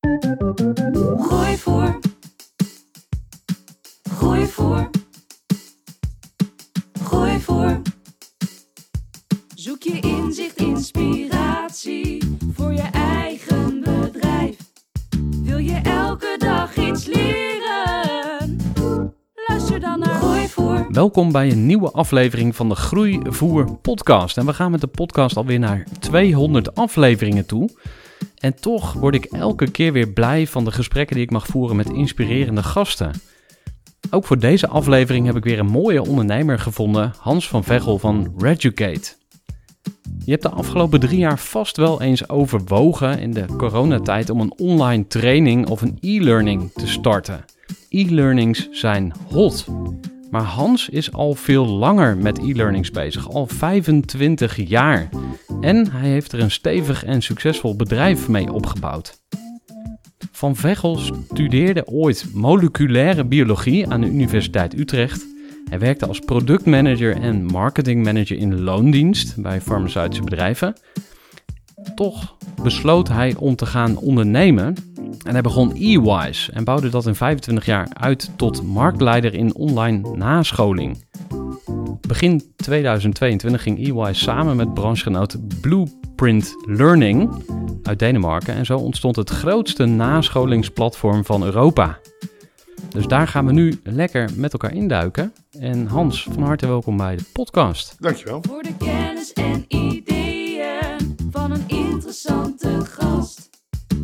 Gooi voor. Gooi voor. Gooi voor. Zoek je inzicht, inspiratie voor je eigen bedrijf. Wil je elke dag iets leren? Luister dan naar Gooi voor. Welkom bij een nieuwe aflevering van de Groeivoer podcast. En we gaan met de podcast alweer naar 200 afleveringen toe. En toch word ik elke keer weer blij van de gesprekken die ik mag voeren met inspirerende gasten. Ook voor deze aflevering heb ik weer een mooie ondernemer gevonden, Hans van Veghel van Reducate. Je hebt de afgelopen drie jaar vast wel eens overwogen in de coronatijd om een online training of een e-learning te starten. E-learnings zijn hot. Maar Hans is al veel langer met e-learnings bezig, al 25 jaar. En hij heeft er een stevig en succesvol bedrijf mee opgebouwd. Van Veghel studeerde ooit moleculaire biologie aan de Universiteit Utrecht. Hij werkte als productmanager en marketingmanager in loondienst bij farmaceutische bedrijven. Toch besloot hij om te gaan ondernemen en hij begon eWise en bouwde dat in 25 jaar uit tot marktleider in online nascholing. Begin 2022 ging eWise samen met branchegenoot Blueprint Learning uit Denemarken en zo ontstond het grootste nascholingsplatform van Europa. Dus daar gaan we nu lekker met elkaar induiken. En Hans, van harte welkom bij de podcast. Dankjewel. Voor de kennis en ideeën van een interessante gast.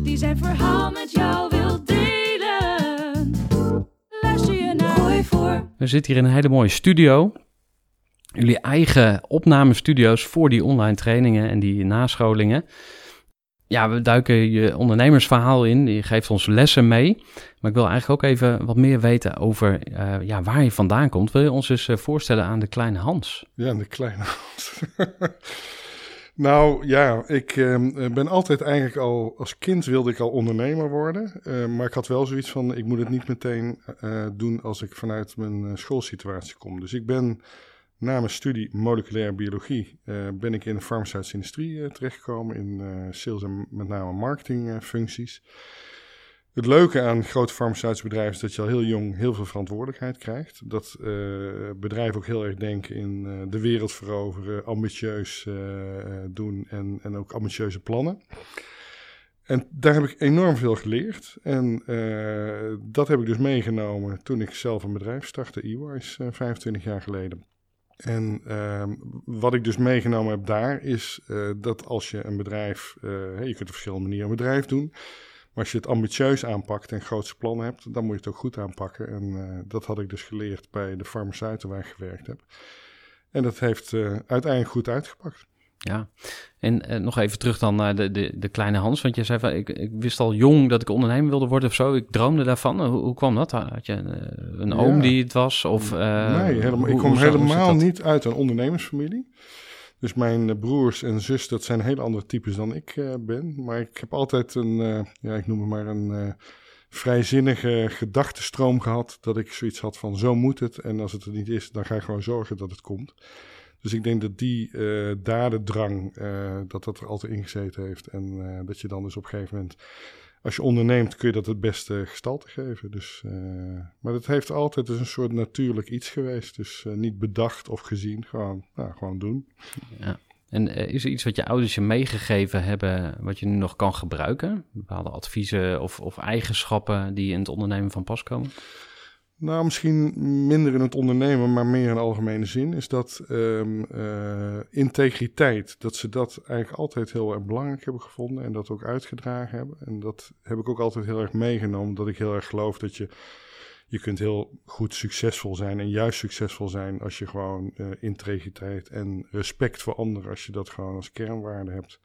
Die zijn verhaal met jou wil delen. Luister je naar Gooi voor. We zitten hier in een hele mooie studio. Jullie eigen opnamestudio's voor die online trainingen en die nascholingen. Ja, we duiken je ondernemersverhaal in. Je geeft ons lessen mee. Maar ik wil eigenlijk ook even wat meer weten over eh, ja, waar je vandaan komt. Wil je ons eens eh, voorstellen aan de kleine Hans? Ja, de kleine Hans. nou ja, ik eh, ben altijd eigenlijk al, als kind wilde ik al ondernemer worden. Eh, maar ik had wel zoiets van, ik moet het niet meteen eh, doen als ik vanuit mijn schoolsituatie kom. Dus ik ben na mijn studie moleculaire biologie, ben ik in de farmaceutische industrie terechtgekomen. In sales en met name marketingfuncties. Het leuke aan grote farmaceutische bedrijven is dat je al heel jong heel veel verantwoordelijkheid krijgt. Dat eh, bedrijven ook heel erg denken in eh, de wereld veroveren, ambitieus eh, doen en, en ook ambitieuze plannen. En daar heb ik enorm veel geleerd. En dat heb ik dus meegenomen toen ik zelf een bedrijf startte, EY's, eh 25 jaar geleden. En ehm, wat ik dus meegenomen heb daar is dat als je een bedrijf, je kunt op verschillende manieren een bedrijf doen. Maar als je het ambitieus aanpakt en grootse plannen hebt, dan moet je het ook goed aanpakken. En eh, dat had ik dus geleerd bij de farmaceuten waar ik gewerkt heb. En dat heeft eh, uiteindelijk goed uitgepakt. Ja, en eh, nog even terug dan naar de, de, de kleine Hans. Want je zei van, ik, ik wist al jong dat ik ondernemer wilde worden of zo. Ik droomde daarvan. Hoe, hoe kwam dat? Had je eh, een oom Ja. die het was? Of, nee, helemaal, hoe- ik kom helemaal niet uit een ondernemersfamilie. Dus mijn eh, broers en zus, dat zijn hele andere types dan ik eh, ben. Maar ik heb altijd een, eh, ja, ik noem het maar een vrijzinnige gedachtenstroom gehad. Dat ik zoiets had van, zo moet het. En als het er niet is, dan ga ik gewoon zorgen dat het komt. Dus ik denk dat die eh dadendrang, dat dat er altijd ingezeten heeft. En dat je dan dus op een gegeven moment, als je onderneemt, kun je dat het beste gestalte geven. Dus, eh, maar het heeft altijd dus een soort natuurlijk iets geweest. Dus eh, niet bedacht of gezien, gewoon, nou, gewoon doen. En En eh, is er iets wat je ouders je meegegeven hebben, wat je nu nog kan gebruiken? Bepaalde adviezen of, of eigenschappen die in het ondernemen van pas komen? Nou, misschien minder in het ondernemen, maar meer in algemene zin, is dat ehm, eh, integriteit, dat ze dat eigenlijk altijd heel erg belangrijk hebben gevonden en dat ook uitgedragen hebben. En dat heb ik ook altijd heel erg meegenomen, dat ik heel erg geloof dat je, je kunt heel goed succesvol zijn en juist succesvol zijn als je gewoon uh, integriteit en respect voor anderen, als je dat gewoon als kernwaarde hebt.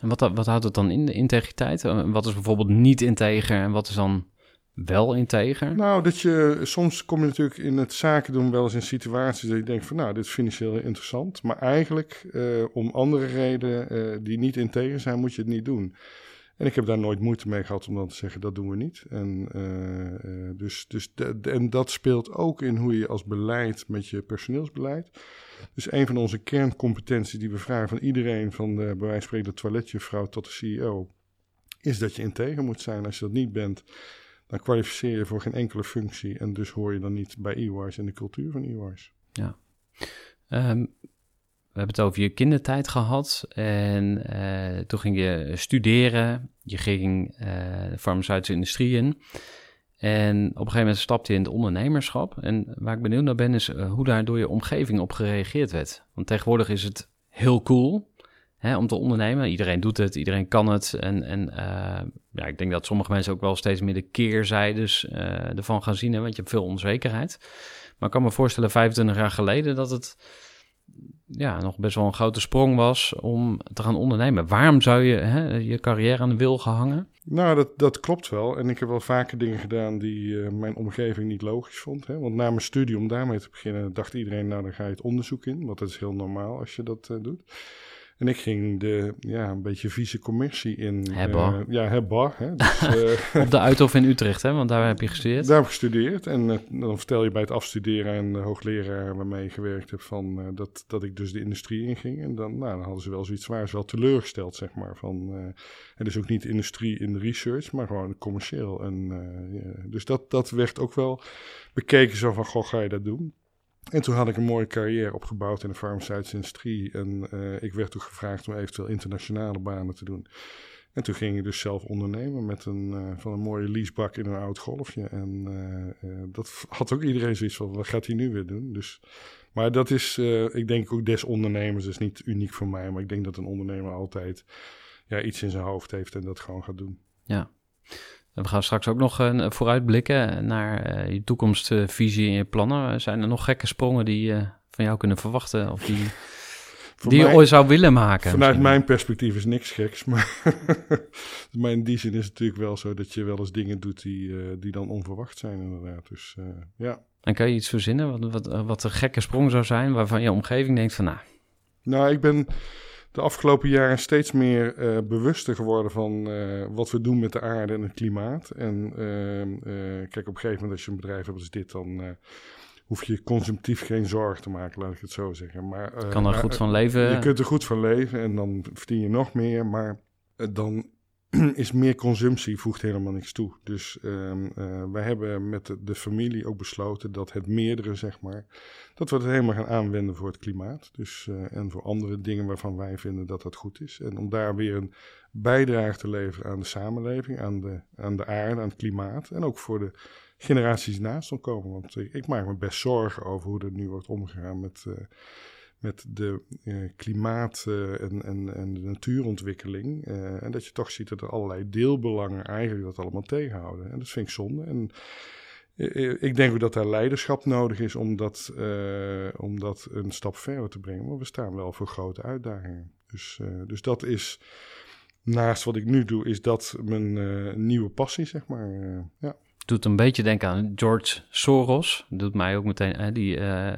En wat, wat houdt het dan in, de integriteit? Eh, wat is bijvoorbeeld niet integer en wat is dan wel integer? Nou, dat je soms kom je natuurlijk in het zaken doen wel eens in situaties dat je denkt van nou, dit is financieel interessant. Maar eigenlijk uh, om andere redenen uh, die niet integer zijn, moet je het niet doen. En ik heb daar nooit moeite mee gehad om dan te zeggen dat doen we niet. En, uh, dus, dus en dat speelt ook in hoe je als beleid met je personeelsbeleid. Dus een van onze kerncompetenties die we vragen van iedereen, van de, bij wijze van spreken de toiletjuffrouw tot de CEO, is dat je integer moet zijn. Als je dat niet bent, kwalificeer je voor geen enkele functie. En dus hoor je dan niet bij EY's en de cultuur van EY's. Ja. Um, we hebben het over je kindertijd gehad. En uh, toen ging je studeren. Je ging uh, de farmaceutische industrie in. En op een gegeven moment stapte je in het ondernemerschap. En waar ik benieuwd naar ben, is uh, hoe daar door je omgeving op gereageerd werd. Want tegenwoordig is het heel cool hè, om te ondernemen. Iedereen doet het, iedereen kan het. En, en uh, ja, ik denk dat sommige mensen ook wel steeds meer de keerzijdes uh, ervan gaan zien, hè, want je hebt veel onzekerheid. Maar ik kan me voorstellen, 25 jaar geleden, dat het ja, nog best wel een grote sprong was om te gaan ondernemen. Waarom zou je hè, je carrière aan de wil gehangen? Nou, dat, dat klopt wel. En ik heb wel vaker dingen gedaan die uh, mijn omgeving niet logisch vond. Hè? Want na mijn studie, om daarmee te beginnen, dacht iedereen, nou dan ga je het onderzoek in. Want dat is heel normaal als je dat doet. En ik ging de, ja, een beetje vieze commercie in. Hebba. Uh, ja, Hebba. Hè? Dus, uh, Op de Uithof in Utrecht, hè? Want daar heb je gestudeerd. Daar heb ik gestudeerd. En uh, dan vertel je bij het afstuderen en de hoogleraar waarmee ik gewerkt heb... Van, dat, dat ik dus de industrie inging. En dan, nou, dan hadden ze wel zoiets zwaars wel teleurgesteld, zeg maar. Van, en dus ook niet industrie in de research, maar gewoon commercieel. En, dus dat, dat werd ook wel bekeken zo van, goh, ga je dat doen? En toen had ik een mooie carrière opgebouwd in de farmaceutische industrie. En uh, ik werd toen gevraagd om eventueel internationale banen te doen. En toen ging ik dus zelf ondernemen met een, uh, van een mooie leasebak in een oud golfje. En uh, dat had ook iedereen zoiets van, wat gaat hij nu weer doen? Dus, maar dat is, ik denk ook des ondernemers, dat is niet uniek voor mij. Maar ik denk dat een ondernemer altijd ja, iets in zijn hoofd heeft en dat gewoon gaat doen. Ja. We gaan straks ook nog uh, vooruitblikken naar uh, je toekomstvisie en je plannen. Zijn er nog gekke sprongen die je uh, van jou kunnen verwachten of die, die mij, je ooit zou willen maken? Vanuit misschien? mijn perspectief is niks geks, maar, maar in die zin is het natuurlijk wel zo dat je wel eens dingen doet die, die dan onverwacht zijn inderdaad. Dus ja. En kan je iets verzinnen wat, wat, wat een gekke sprong zou zijn waarvan je omgeving denkt van nou... Nou, ik ben de afgelopen jaren steeds meer uh, bewuster geworden van uh, wat we doen met de aarde en het klimaat. En uh, kijk, op een gegeven moment als je een bedrijf hebt als dit, dan hoef je consumptief geen zorg te maken, laat ik het zo zeggen. Maar, kan er goed van leven. Je kunt er goed van leven en dan verdien je nog meer, maar dan is meer consumptie voegt helemaal niks toe. Dus um, wij hebben met de, familie ook besloten dat het meerdere, zeg maar, dat we het helemaal gaan aanwenden voor het klimaat. Dus, uh, en voor andere dingen waarvan wij vinden dat dat goed is. En om daar weer een bijdrage te leveren aan de samenleving, aan de, aan de aarde, aan het klimaat. En ook voor de generaties naast ons komen. Want ik, maak me best zorgen over hoe er nu wordt omgegaan met... Uh, met de uh, klimaat uh, en, en, en de natuurontwikkeling. Uh, en dat je toch ziet dat er allerlei deelbelangen eigenlijk dat allemaal tegenhouden. En dat vind ik zonde. En ik denk ook dat daar leiderschap nodig is om dat, om dat een stap verder te brengen. Maar we staan wel voor grote uitdagingen. Dus, dus dat is, naast wat ik nu doe, is dat mijn nieuwe passie, zeg maar. ja doet een beetje denken aan George Soros. Doet mij ook meteen, hè, die uh,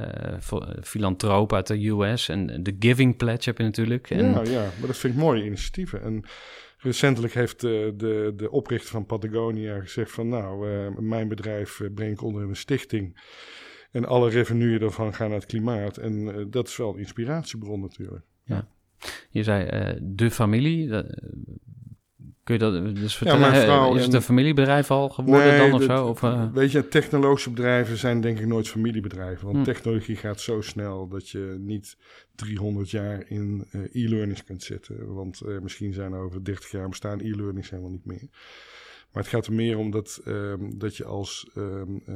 filantroop uit de US. En de Giving Pledge heb je natuurlijk. En... Ja, ja, maar dat vind ik mooie initiatieven. En recentelijk heeft de, de, de oprichter van Patagonia gezegd van... nou, uh, mijn bedrijf breng ik onder een stichting... En alle revenuen daarvan gaan naar het klimaat. En uh, dat is wel een inspiratiebron natuurlijk. Ja. Je zei uh, de familie Kun je dat dus vertellen? vrouw is het en- een familiebedrijf al geworden dan of dat- zo? Of, eh, Weet je, technologische bedrijven zijn denk ik nooit familiebedrijven. Want Hm. technologie gaat zo snel dat je niet 300 jaar in eh, e-learnings kunt zitten. Want eh, misschien zijn er over 30 jaar bestaan e-learnings helemaal niet meer. Maar het gaat er meer om dat, ehm, dat je als ehm, eh,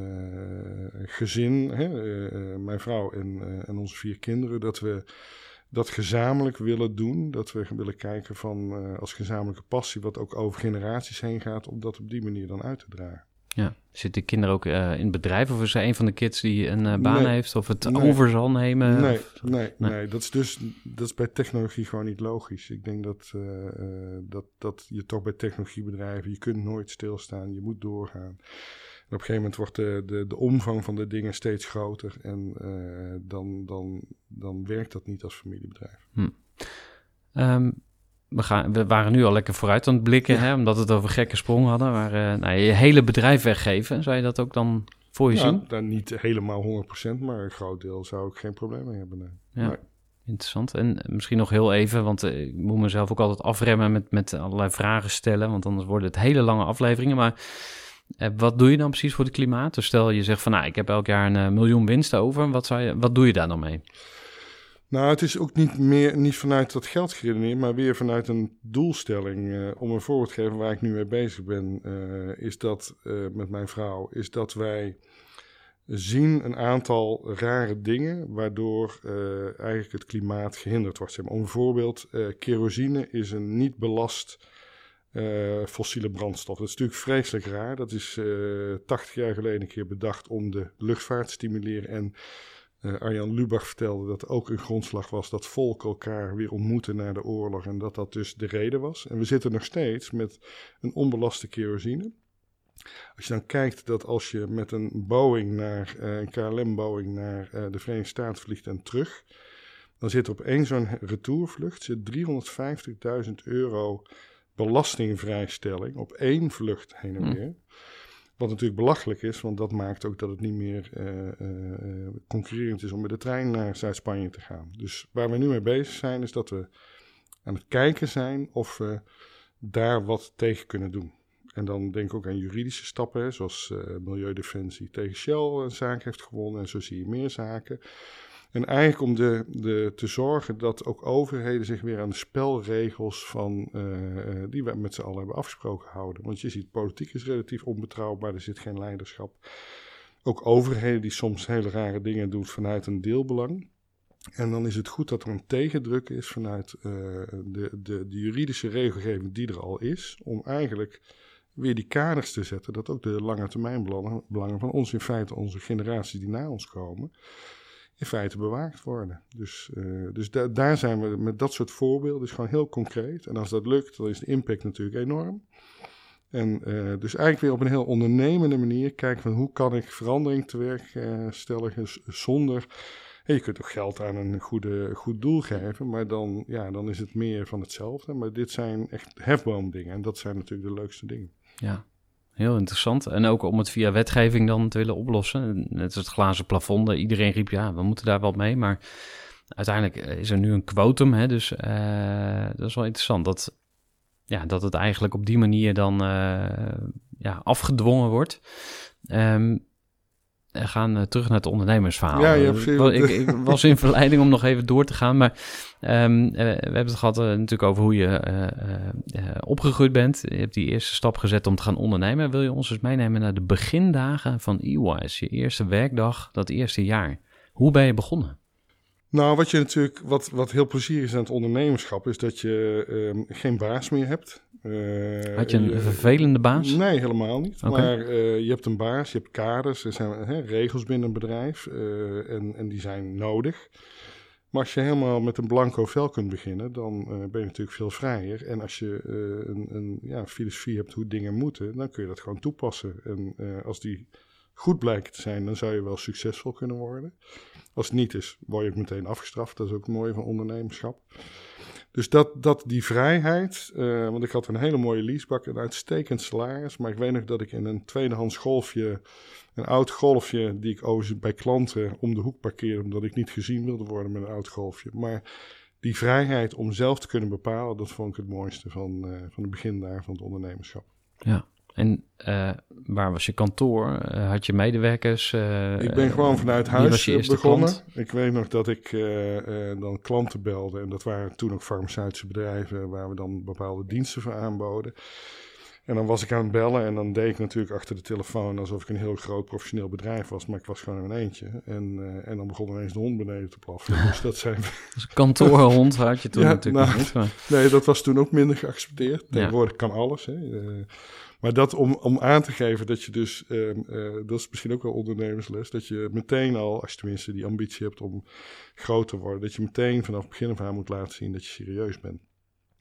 gezin, hè, eh, eh, mijn vrouw en, eh, en onze vier kinderen, dat we dat gezamenlijk willen doen. Dat we willen kijken van eh, als gezamenlijke passie, wat ook over generaties heen gaat, om dat op die manier dan uit te dragen. ja. Zitten kinderen ook eh, in het bedrijf? Of is er een van de kids die een eh, baan Nee. heeft? Of het Nee. over zal nemen? nee, Of- nee, nee. nee, dat is dus dat is bij technologie gewoon niet logisch. Ik denk dat, dat, dat je toch bij technologiebedrijven, je kunt nooit stilstaan, je moet doorgaan. Op een gegeven moment wordt de, de, de omvang van de dingen steeds groter en eh, dan, dan, dan werkt dat niet als familiebedrijf. Ehm, we, gaan, we waren nu al lekker vooruit aan het blikken, hè, omdat we het over gekke sprong hadden. Maar eh, nou, je hele bedrijf weggeven, zou je dat ook dan voor je Ja, zien? dan niet helemaal 100%, maar een groot deel zou ik geen probleem mee hebben. nee. Ja. Nee. Interessant. En misschien nog heel even, want eh, ik moet mezelf ook altijd afremmen met, met allerlei vragen stellen, want anders worden het hele lange afleveringen. Maar wat doe je dan precies voor het klimaat? Dus stel je zegt van, nou, ik heb elk jaar een eh, miljoen winst over. Wat, zou je, wat doe je daar dan mee? Nou, het is ook niet meer niet vanuit dat geld geredeneerd, maar weer vanuit een doelstelling. Eh, om een voorbeeld te geven waar ik nu mee bezig ben, eh, is dat eh, met mijn vrouw, is dat wij zien een aantal rare dingen waardoor eh, eigenlijk het klimaat gehinderd wordt. Om een voorbeeld, eh, kerosine is een niet belast eh, fossiele brandstof. Dat is natuurlijk vreselijk raar. Dat is eh 80 jaar geleden een keer bedacht om de luchtvaart te stimuleren en eh, Arjan Lubach vertelde dat ook een grondslag was dat volken elkaar weer ontmoeten na de oorlog en dat dat dus de reden was. En we zitten nog steeds met een onbelaste kerosine. Als je dan kijkt dat als je met een Boeing naar eh, een KLM-Boeing naar eh, de Verenigde Staten vliegt en terug, dan zit er op één zo'n retourvlucht zit 350.000 euro belastingvrijstelling op één vlucht heen en Hm. weer. Wat natuurlijk belachelijk is, want dat maakt ook dat het niet meer eh, concurrerend is om met de trein naar Zuid-Spanje te gaan. Dus waar we nu mee bezig zijn, is dat we aan het kijken zijn of we daar wat tegen kunnen doen. En dan denk ik ook aan juridische stappen, zoals eh, Milieudefensie tegen Shell een zaak heeft gewonnen. En zo zie je meer zaken. En eigenlijk om de, de, te zorgen dat ook overheden zich weer aan de spelregels van, eh, eh, die we met z'n allen hebben afgesproken houden. Want je ziet, politiek is relatief onbetrouwbaar, er zit geen leiderschap. Ook overheden die soms hele rare dingen doen vanuit een deelbelang. En dan is het goed dat er een tegendruk is vanuit eh, de, de, de juridische regelgeving die er al is, om eigenlijk weer die kaders te zetten, dat ook de lange termijn belangen, van ons, in feite onze generaties die na ons komen, in feite bewaakt worden. Dus, eh, dus da- daar zijn we met dat soort voorbeelden, dus gewoon heel concreet. En als dat lukt, dan is de impact natuurlijk enorm. En eh, dus eigenlijk weer op een heel ondernemende manier kijken van hoe kan ik verandering teweeg eh, stellen zonder... Je kunt ook geld aan een goede, goed doel geven, maar dan, ja, dan is het meer van hetzelfde. Maar dit zijn echt hefboomdingen en dat zijn natuurlijk de leukste dingen. Ja, heel interessant. En ook om het via wetgeving dan te willen oplossen. Net het glazen plafond. Iedereen riep, ja, we moeten daar wat mee. Maar uiteindelijk is er nu een quotum. Hè, dus eh, dat is wel interessant. Dat, ja, dat het eigenlijk op die manier dan eh, ja, afgedwongen wordt. We gaan eh, terug naar het ondernemersverhaal. Ja, ik, ik, was in verleiding om nog even door te gaan. Maar ehm, eh, we hebben het gehad eh, natuurlijk over hoe je opgegroeid bent. Je hebt die eerste stap gezet om te gaan ondernemen. Wil je ons eens meenemen naar de begindagen van EYS? Je eerste werkdag, dat eerste jaar. Hoe ben je begonnen? Nou, wat je natuurlijk, wat, wat heel plezierig is aan het ondernemerschap, is dat je ehm, geen baas meer hebt. Eh, Had je een je- vervelende baas? Nee, helemaal niet. Maar eh, je hebt een baas, je hebt kaders, er zijn hè, regels binnen een bedrijf eh, en, en die zijn nodig. Maar als je helemaal met een blanco vel kunt beginnen, dan eh, ben je natuurlijk veel vrijer. En als je eh, een, een ja, filosofie hebt hoe dingen moeten, dan kun je dat gewoon toepassen. En eh, als die goed blijkt te zijn, dan zou je wel succesvol kunnen worden. Als het niet is, word je ook meteen afgestraft. Dat is ook het mooie van ondernemerschap. Dus dat, dat die vrijheid, eh, want ik had een hele mooie leasebak, een uitstekend salaris. Maar ik weet nog dat ik in een tweedehands golfje, een oud golfje, die ik overigens bij klanten om de hoek parkeerde, omdat ik niet gezien wilde worden met een oud golfje. Maar die vrijheid om zelf te kunnen bepalen, dat vond ik het mooiste van, eh, van het begin daar van het ondernemerschap. Ja. En eh, waar was je kantoor? Eh, had je medewerkers? eh, Ik ben gewoon vanuit huis begonnen. klant? Ik weet nog dat ik dan klanten belde. En dat waren toen ook farmaceutische bedrijven waar we dan bepaalde diensten voor aanboden. En dan was ik aan het bellen en dan deed ik natuurlijk achter de telefoon alsof ik een heel groot professioneel bedrijf was. Maar ik was gewoon in mijn eentje. En, en dan begon ineens de hond beneden te blaffen. dus dat zijn Dus een kantoorhond had je toen Ja, natuurlijk nou, niet. maar- Nee, dat was toen ook minder geaccepteerd. Tegenwoordig kan alles. Hè. Maar dat om, om aan te geven dat je dus, ehm, eh, dat is misschien ook wel ondernemersles, dat je meteen al, als je tenminste die ambitie hebt om groot te worden, dat je meteen vanaf het begin af aan moet laten zien dat je serieus bent.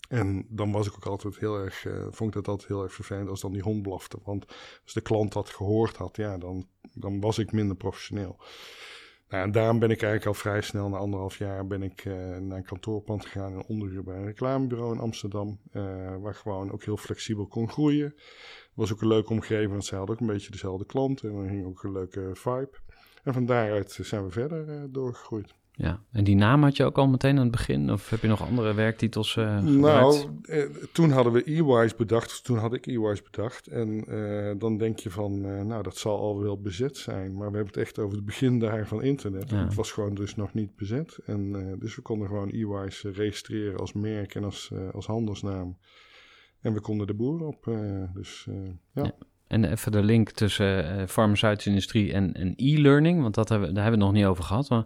En dan was ik ook altijd heel erg, eh, vond ik dat altijd heel erg vervelend als dan die hond blafte. Want als de klant dat gehoord had, ja, dan, dan was ik minder professioneel. Nou, en daarom ben ik eigenlijk al vrij snel, na anderhalf jaar, ben ik eh, naar een kantoorpand gegaan en onderhuur bij een reclamebureau in Amsterdam. eh, waar gewoon ook heel flexibel kon groeien. was ook een leuke omgeving, want zij hadden ook een beetje dezelfde klanten. En er hing ook een leuke vibe. En van daaruit zijn we verder eh, doorgegroeid. Ja. En die naam had je ook al meteen aan het begin? Of heb je nog andere werktitels eh gebruikt? Nou, eh, toen hadden we E-Wise bedacht, toen had ik E-Wise bedacht. En eh, dan denk je van, eh, nou, dat zal al wel bezet zijn. Maar we hebben het echt over het begin daar van internet. Ja. Het was gewoon dus nog niet bezet. En eh, dus we konden gewoon E-Wise registreren als merk en als, eh, als handelsnaam. En we konden de boer op. eh, dus eh, ja. Ja. En even de link tussen eh farmaceutische industrie en, en e-learning, want dat hebben, we- daar hebben we het nog niet over gehad. Maar,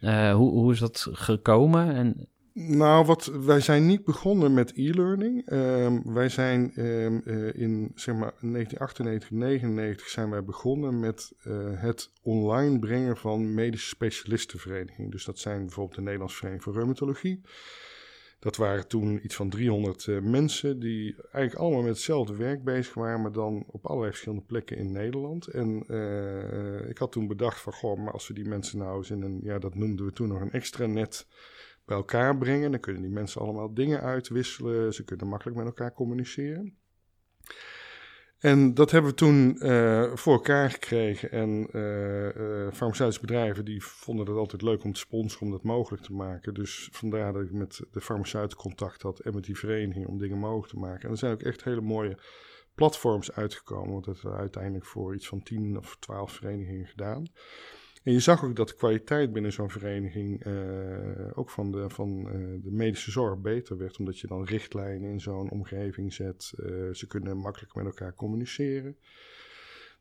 eh, hoe, hoe is dat gekomen? En, Nou, wat, wij zijn niet begonnen met e-learning. Ehm, wij zijn ehm, eh, in zeg maar 1998, 99 zijn wij begonnen met eh, het online brengen van medische specialistenverenigingen. Dus dat zijn bijvoorbeeld de Nederlandse Vereniging voor Reumatologie. Dat waren toen iets van 300 eh, mensen die eigenlijk allemaal met hetzelfde werk bezig waren, maar dan op allerlei verschillende plekken in Nederland. En eh, ik had toen bedacht van, goh, maar als we die mensen nou eens in een, ja, dat noemden we toen nog een extra net bij elkaar brengen. Dan kunnen die mensen allemaal dingen uitwisselen. Ze kunnen makkelijk met elkaar communiceren. En dat hebben we toen eh, voor elkaar gekregen. En eh, eh, farmaceutische bedrijven die vonden het altijd leuk om te sponsoren, om dat mogelijk te maken. Dus vandaar dat ik met de farmaceuten contact had en met die vereniging om dingen mogelijk te maken. En er zijn ook echt hele mooie platforms uitgekomen. Want dat hebben we uiteindelijk voor iets van 10 of 12 verenigingen gedaan. En je zag ook dat de kwaliteit binnen zo'n vereniging, eh, ook van, de, van eh, de medische zorg, beter werd. Omdat je dan richtlijnen in zo'n omgeving zet. Eh, ze kunnen makkelijk met elkaar communiceren.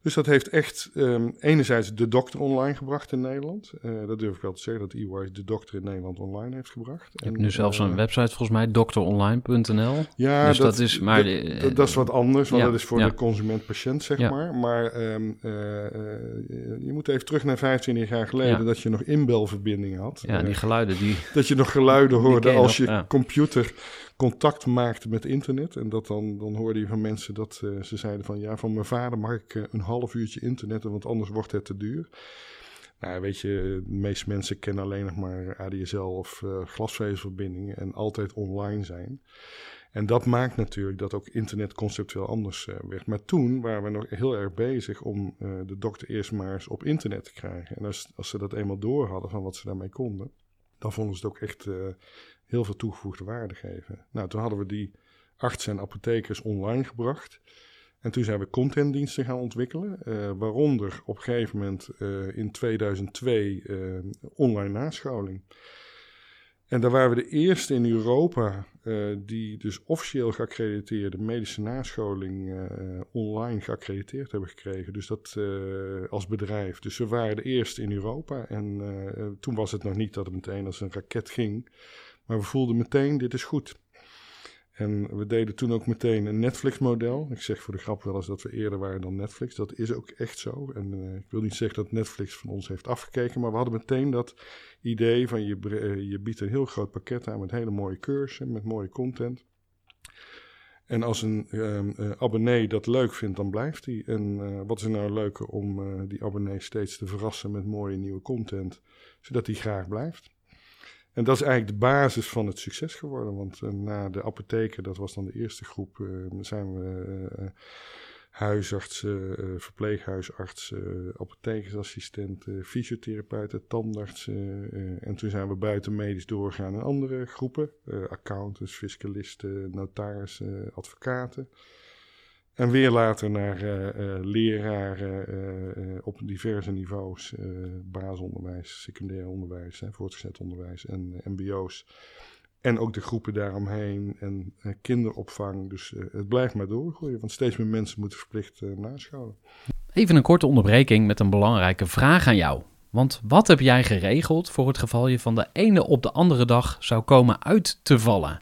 Dus dat heeft echt ehm, enerzijds de dokter online gebracht in Nederland. Eh, dat durf ik wel te zeggen, dat EY de dokter in Nederland online heeft gebracht. je hebt En, nu zelfs eh, een website volgens mij, dokteronline.nl. ja, Dus dat is- maar, eh, dat, dat is wat anders, want ja, dat is voor ja. de consument-patiënt, zeg Ja. maar. Maar ehm, eh, eh, je moet even terug naar 25 jaar geleden, dat je nog inbelverbindingen had. Ja, Eh, die geluiden, die... dat je nog geluiden hoorde als je computer contact maakte met internet. En dat dan, dan hoorde je van mensen dat eh, ze zeiden van... ja, van mijn vader mag ik eh, een half uurtje internet, want anders wordt het te duur. Nou, weet je, de meeste mensen kennen alleen nog maar ADSL of eh, glasvezelverbindingen en altijd online zijn. En dat maakt natuurlijk dat ook internet conceptueel anders werd. Maar toen waren we nog heel erg bezig om de dokter eerst maar eens op internet te krijgen. En als, als ze dat eenmaal door hadden van wat ze daarmee konden, dan vonden ze het ook echt heel veel toegevoegde waarde geven. Nou, toen hadden we die artsen en apothekers online gebracht. En toen zijn we contentdiensten gaan ontwikkelen, eh, waaronder op een gegeven moment eh, in 2002 eh, online nascholing. En daar waren we de eerste in Europa die dus officieel geaccrediteerde medische nascholing online geaccrediteerd hebben gekregen. Dus dat als bedrijf. Dus we waren de eerste in Europa. En toen was het nog niet dat het meteen als een raket ging. Maar we voelden meteen, dit is goed. En we deden toen ook meteen een Netflix-model. Ik zeg voor de grap wel eens dat we eerder waren dan Netflix. Dat is ook echt zo. En eh, ik wil niet zeggen dat Netflix van ons heeft afgekeken, maar we hadden meteen dat idee van je, eh, je biedt een heel groot pakket aan met hele mooie cursussen, met mooie content. En als een ehm, eh, abonnee dat leuk vindt, dan blijft hij. En wat is er nou leuker om die abonnee steeds te verrassen met mooie nieuwe content, zodat hij graag blijft. En dat is eigenlijk de basis van het succes geworden. Want eh, na de apotheker, dat was dan de eerste groep, eh, zijn we eh, huisartsen, verpleeghuisartsen, apothekersassistenten, fysiotherapeuten, tandartsen. en toen zijn we buiten medisch doorgegaan in andere groepen. accountants, fiscalisten, notarissen, advocaten. En weer later naar eh, eh, leraren eh, op diverse niveaus. basisonderwijs, secundair onderwijs, voortgezet onderwijs en mbo's. En ook de groepen daaromheen en kinderopvang. Dus het blijft maar doorgroeien, want steeds meer mensen moeten verplicht nascholen. Even een korte onderbreking met een belangrijke vraag aan jou. Want wat heb jij geregeld voor het geval je van de ene op de andere dag zou komen uit te vallen?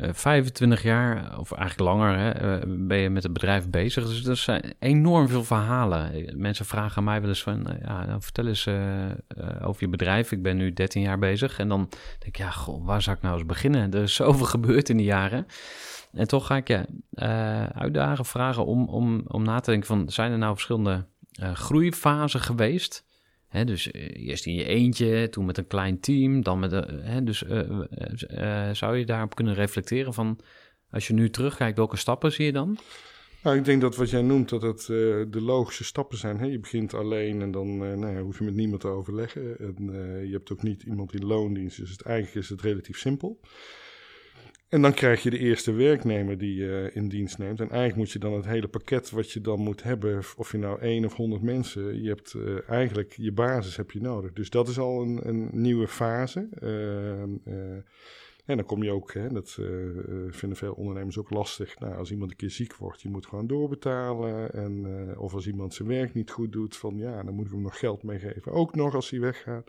25 jaar, of eigenlijk langer, hè, uh, ben je met het bedrijf bezig. Dus er zijn enorm veel verhalen. Mensen vragen aan mij wel eens van, uh, ja, nou, vertel eens uh, over je bedrijf. Ik ben nu 13 jaar bezig. En dan denk ik, ja, goh, waar zou ik nou eens beginnen? Er is zoveel gebeurd in die jaren. En toch ga ik je uitdagen, vragen om, om, om na te denken van, zijn er nou verschillende uh, groeifasen geweest? Dus uh, eerst in je eentje, toen met een klein team, dan met een. Hè, dus uh, zou je daarop kunnen reflecteren van. Als je nu terugkijkt, welke stappen zie je dan? Nou, ik denk dat wat jij noemt, dat het de logische stappen zijn. Hè? Je begint alleen en dan nou ja, hoef je met niemand te overleggen. En, je hebt ook niet iemand in loondienst, dus het, eigenlijk is het relatief simpel. En dan krijg je de eerste werknemer die je in dienst neemt. En eigenlijk moet je dan het hele pakket wat je dan moet hebben, of je nou één of honderd mensen, je hebt uh, eigenlijk je basis heb je nodig. Dus dat is al een, een nieuwe fase. Uh, uh, en dan kom je ook, hè, dat vinden veel ondernemers ook lastig. Nou, als iemand een keer ziek wordt, je moet gewoon doorbetalen. En, of als iemand zijn werk niet goed doet, van ja, dan moet ik hem nog geld meegeven. Ook nog als hij weggaat.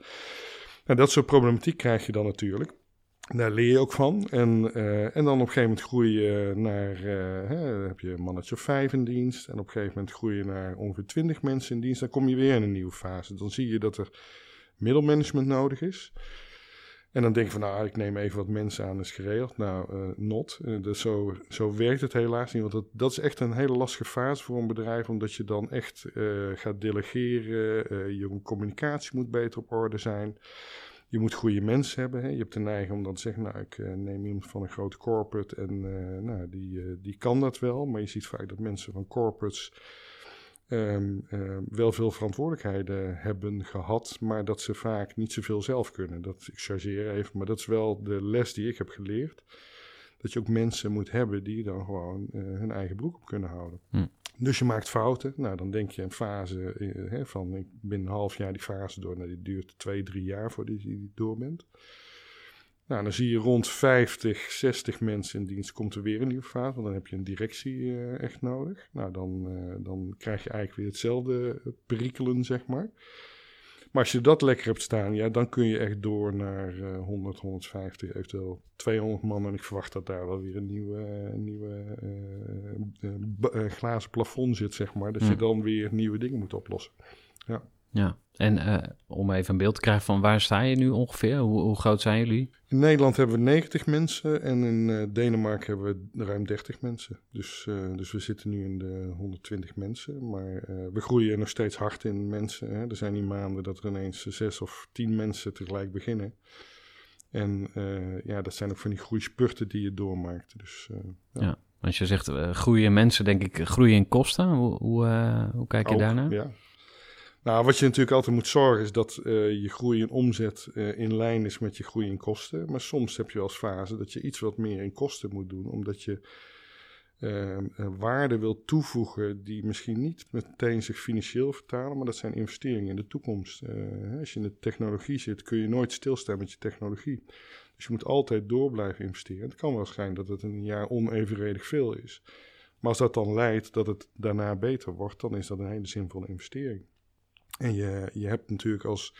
Nou, dat soort problematiek krijg je dan natuurlijk. Daar leer je ook van. En, uh, en dan op een gegeven moment groei je naar, uh, hè, heb je een mannetje of vijf in dienst. En op een gegeven moment groei je naar ongeveer twintig mensen in dienst. Dan kom je weer in een nieuwe fase. Dan zie je dat er middelmanagement nodig is. En dan denk je van, nou, ik neem even wat mensen aan, is geregeld. Nou, uh, not. dus zo, zo werkt het helaas niet. Want dat, dat is echt een hele lastige fase voor een bedrijf. Omdat je dan echt gaat delegeren. je communicatie moet beter op orde zijn. Je moet goede mensen hebben. Hè? Je hebt de neiging om dan te zeggen, nou, ik uh, neem iemand van een grote corporate en uh, nou, die, uh, die kan dat wel. Maar je ziet vaak dat mensen van corporates um, wel veel verantwoordelijkheden hebben gehad, maar dat ze vaak niet zoveel zelf kunnen. Dat, ik chargeer even, maar dat is wel de les die ik heb geleerd. Dat je ook mensen moet hebben die dan gewoon hun eigen broek op kunnen houden. Hm. Dus je maakt fouten. Nou, dan denk je een fase uh, hè, van ik ben een half jaar die fase door. Nou, die duurt twee, drie jaar voordat je die door bent. Nou, dan zie je rond 50, 60 mensen in dienst komt er weer een nieuwe fase. Want dan heb je een directie uh, echt nodig. Nou, dan, uh, dan krijg je eigenlijk weer hetzelfde perikelen, zeg maar. Maar als je dat lekker hebt staan, ja, dan kun je echt door naar uh, 100, 150, eventueel 200 man. En ik verwacht dat daar wel weer een nieuwe, uh, nieuwe uh, glazen plafond zit, zeg maar. Dat Mm. je dan weer nieuwe dingen moet oplossen. Ja. Ja, en uh, om even een beeld te krijgen van waar sta je nu ongeveer? Hoe, hoe groot zijn jullie? In Nederland hebben we 90 mensen en in uh, Denemarken hebben we ruim 30 mensen. Dus, uh, dus we zitten nu in de 120 mensen. Maar we groeien nog steeds hard in mensen. Hè. Er zijn die maanden dat er ineens zes of tien mensen tegelijk beginnen. En ja, dat zijn ook van die groeispurten die je doormaakt. Dus, ja. ja. Als je zegt groeien mensen, denk ik groeien in kosten. Hoe, hoe, hoe kijk je ook, daarnaar? Ja. Nou, wat je natuurlijk altijd moet zorgen is dat uh, je groei in omzet uh, in lijn is met je groei in kosten. Maar soms heb je als fase dat je iets wat meer in kosten moet doen, omdat je uh, waarde wil toevoegen die misschien niet meteen zich financieel vertalen, maar dat zijn investeringen in de toekomst. Als je in de technologie zit, kun je nooit stilstaan met je technologie. Dus je moet altijd door blijven investeren. Het kan wel zijn dat het een jaar onevenredig veel is. Maar als dat dan leidt dat het daarna beter wordt, dan is dat een hele zinvolle investering. En je, je hebt natuurlijk als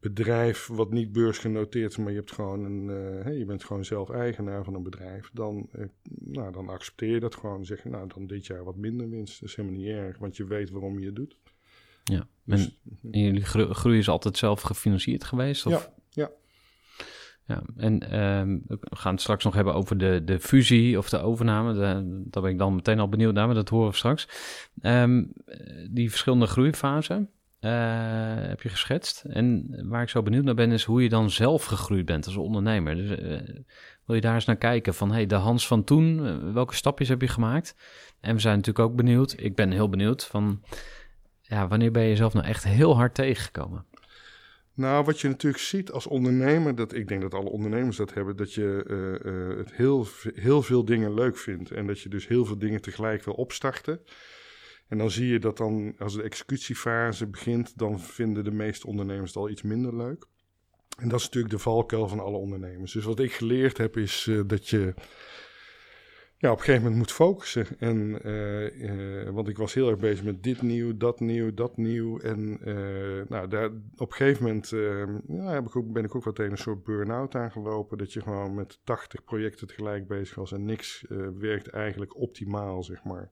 bedrijf wat niet beursgenoteerd is, maar je, hebt gewoon een, uh, je bent gewoon zelf eigenaar van een bedrijf, dan, uh, nou, dan accepteer je dat gewoon. Zeg je, nou, dan dit jaar wat minder winst. Dat is helemaal niet erg, want je weet waarom je het doet. Ja, dus, en, jullie groei is altijd zelf gefinancierd geweest? Of? Ja, ja. Ja, en um, we gaan het straks nog hebben over de, de fusie of de overname. Daar ben ik dan meteen al benieuwd naar, maar dat horen we straks. Um, die verschillende groeifasen, uh, heb je geschetst. En waar ik zo benieuwd naar ben, is hoe je dan zelf gegroeid bent als ondernemer. Dus uh, wil je daar eens naar kijken van, hey, de Hans van toen, uh, welke stapjes heb je gemaakt? En we zijn natuurlijk ook benieuwd, ik ben heel benieuwd van, ja, wanneer ben je zelf nou echt heel hard tegengekomen? Nou, wat je natuurlijk ziet als ondernemer, dat ik denk dat alle ondernemers dat hebben, dat je uh, uh, het heel, heel veel dingen leuk vindt. En dat je dus heel veel dingen tegelijk wil opstarten. En dan zie je dat dan, als de executiefase begint, dan vinden de meeste ondernemers het al iets minder leuk. En dat is natuurlijk de valkuil van alle ondernemers. Dus wat ik geleerd heb, is uh, dat je ja, op een gegeven moment moet focussen. En, uh, uh, want ik was heel erg bezig met dit nieuw, dat nieuw, dat nieuw. En uh, nou, daar, op een gegeven moment ja, heb ik ben ik ook wat tegen een soort burn-out aangelopen. Dat je gewoon met 80 projecten tegelijk bezig was en niks werkt eigenlijk optimaal, zeg maar.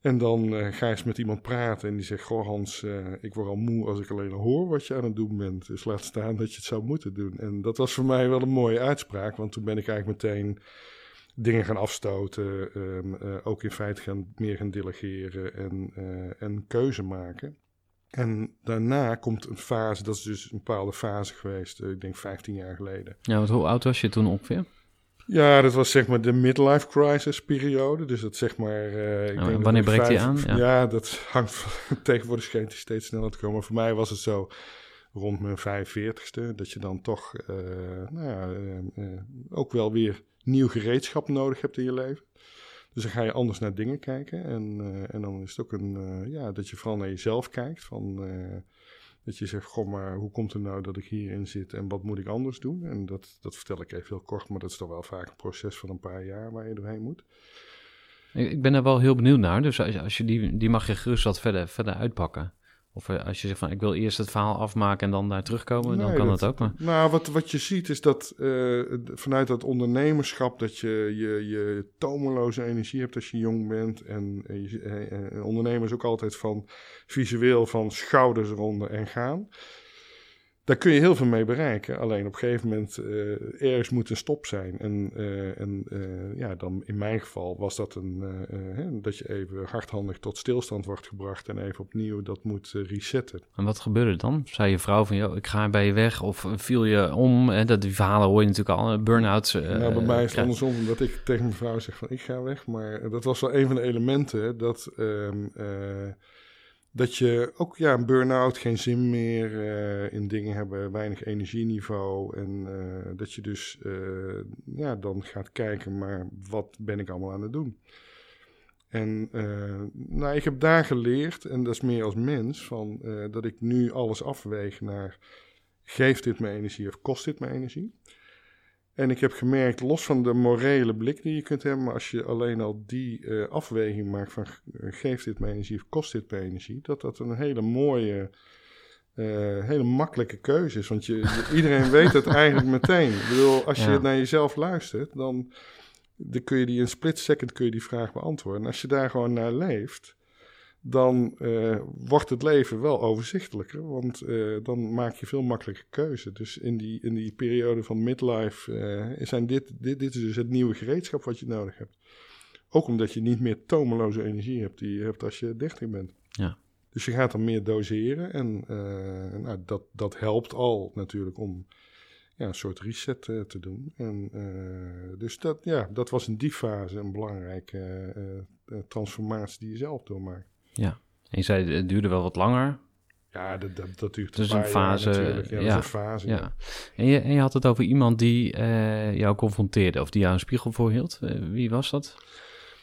En dan ga je eens met iemand praten en die zegt: Goh, Hans, ik word al moe als ik alleen al hoor wat je aan het doen bent. Dus laat staan dat je het zou moeten doen. En dat was voor mij wel een mooie uitspraak, want toen ben ik eigenlijk meteen dingen gaan afstoten. Um, uh, ook in feite gaan, meer gaan delegeren en, en keuze maken. En daarna komt een fase, dat is dus een bepaalde fase geweest, ik denk 15 jaar geleden. Ja, want hoe oud was je toen ongeveer? Ja, dat was zeg maar de midlife crisis periode. Dus dat zeg maar... Ik oh, wanneer breekt die aan? Ja. ja. dat hangt tegenwoordig schijnt hij steeds sneller te komen. Maar voor mij was het zo rond mijn 45ste... dat je dan toch nou ja, uh, ook wel weer nieuw gereedschap nodig hebt in je leven. Dus dan ga je anders naar dingen kijken. En, en dan is het ook een... ja, dat je vooral naar jezelf kijkt van... Dat je zegt, goh, maar hoe komt het nou dat ik hierin zit en wat moet ik anders doen? En dat, dat vertel ik even heel kort, maar dat is toch wel vaak een proces van een paar jaar waar je doorheen moet. Ik ben er wel heel benieuwd naar, dus als als je die, die mag je gerust wat verder, verder uitpakken. Of eh, als je zegt van ik wil eerst het verhaal afmaken en dan daar terugkomen, nee, dan kan dat, ook. Maar... Nou, wat, wat je ziet is dat uh, vanuit dat ondernemerschap dat je, je je tomeloze energie hebt als je jong bent. En uh, ondernemers ook altijd van visueel van schouders eronder en gaan. Daar kun je heel veel mee bereiken. Alleen op een gegeven moment uh, ergens moet een stop zijn. En, uh, en uh, ja, dan in mijn geval was dat een, hè, dat je even hardhandig tot stilstand wordt gebracht en even opnieuw dat moet resetten. En wat gebeurde dan? Zei je vrouw van, joh, ik ga bij je weg of viel je om? Hè? Dat, die verhalen hoor je natuurlijk al, burn-outs. nou, bij mij is het andersom, dat ik tegen mijn vrouw zeg van, ik ga weg. Maar dat was wel een van de elementen dat... Ehm, dat je ook ja, een burn-out, geen zin meer uh, in dingen hebben, weinig energieniveau. En uh, dat je dus uh, ja, dan gaat kijken, maar wat ben ik allemaal aan het doen? En nou, ik heb daar geleerd, en dat is meer als mens, van, dat ik nu alles afweeg naar geeft dit me energie of kost dit me energie? En ik heb gemerkt, los van de morele blik die je kunt hebben, maar als je alleen al die uh, afweging maakt van geeft dit me energie of kost dit me energie, dat dat een hele mooie, uh, hele makkelijke keuze is. Want je, iedereen weet het eigenlijk meteen. Ik bedoel, als je ja. naar jezelf luistert, dan, dan kun je die in split second kun je die vraag beantwoorden. En als je daar gewoon naar leeft, dan uh, wordt het leven wel overzichtelijker. Want uh, dan maak je veel makkelijker keuze. Dus in die, in die periode van midlife uh, zijn dit, dit, dit is dus het nieuwe gereedschap wat je nodig hebt. Ook omdat je niet meer tomeloze energie hebt die je hebt als je 30 bent. Ja. Dus je gaat dan meer doseren en nou, dat, dat helpt al natuurlijk om ja, een soort reset te doen. En, dus dat, ja, dat was in die fase een belangrijke transformatie die je zelf doormaakt. Ja, en je zei het duurde wel wat langer. Ja, dat, dat, dat duurt dus een fase. Ja, ja, een fase. Ja. ja. En, je, en je had het over iemand die uh, jou confronteerde of die jou een spiegel voorhield. Uh, wie was dat?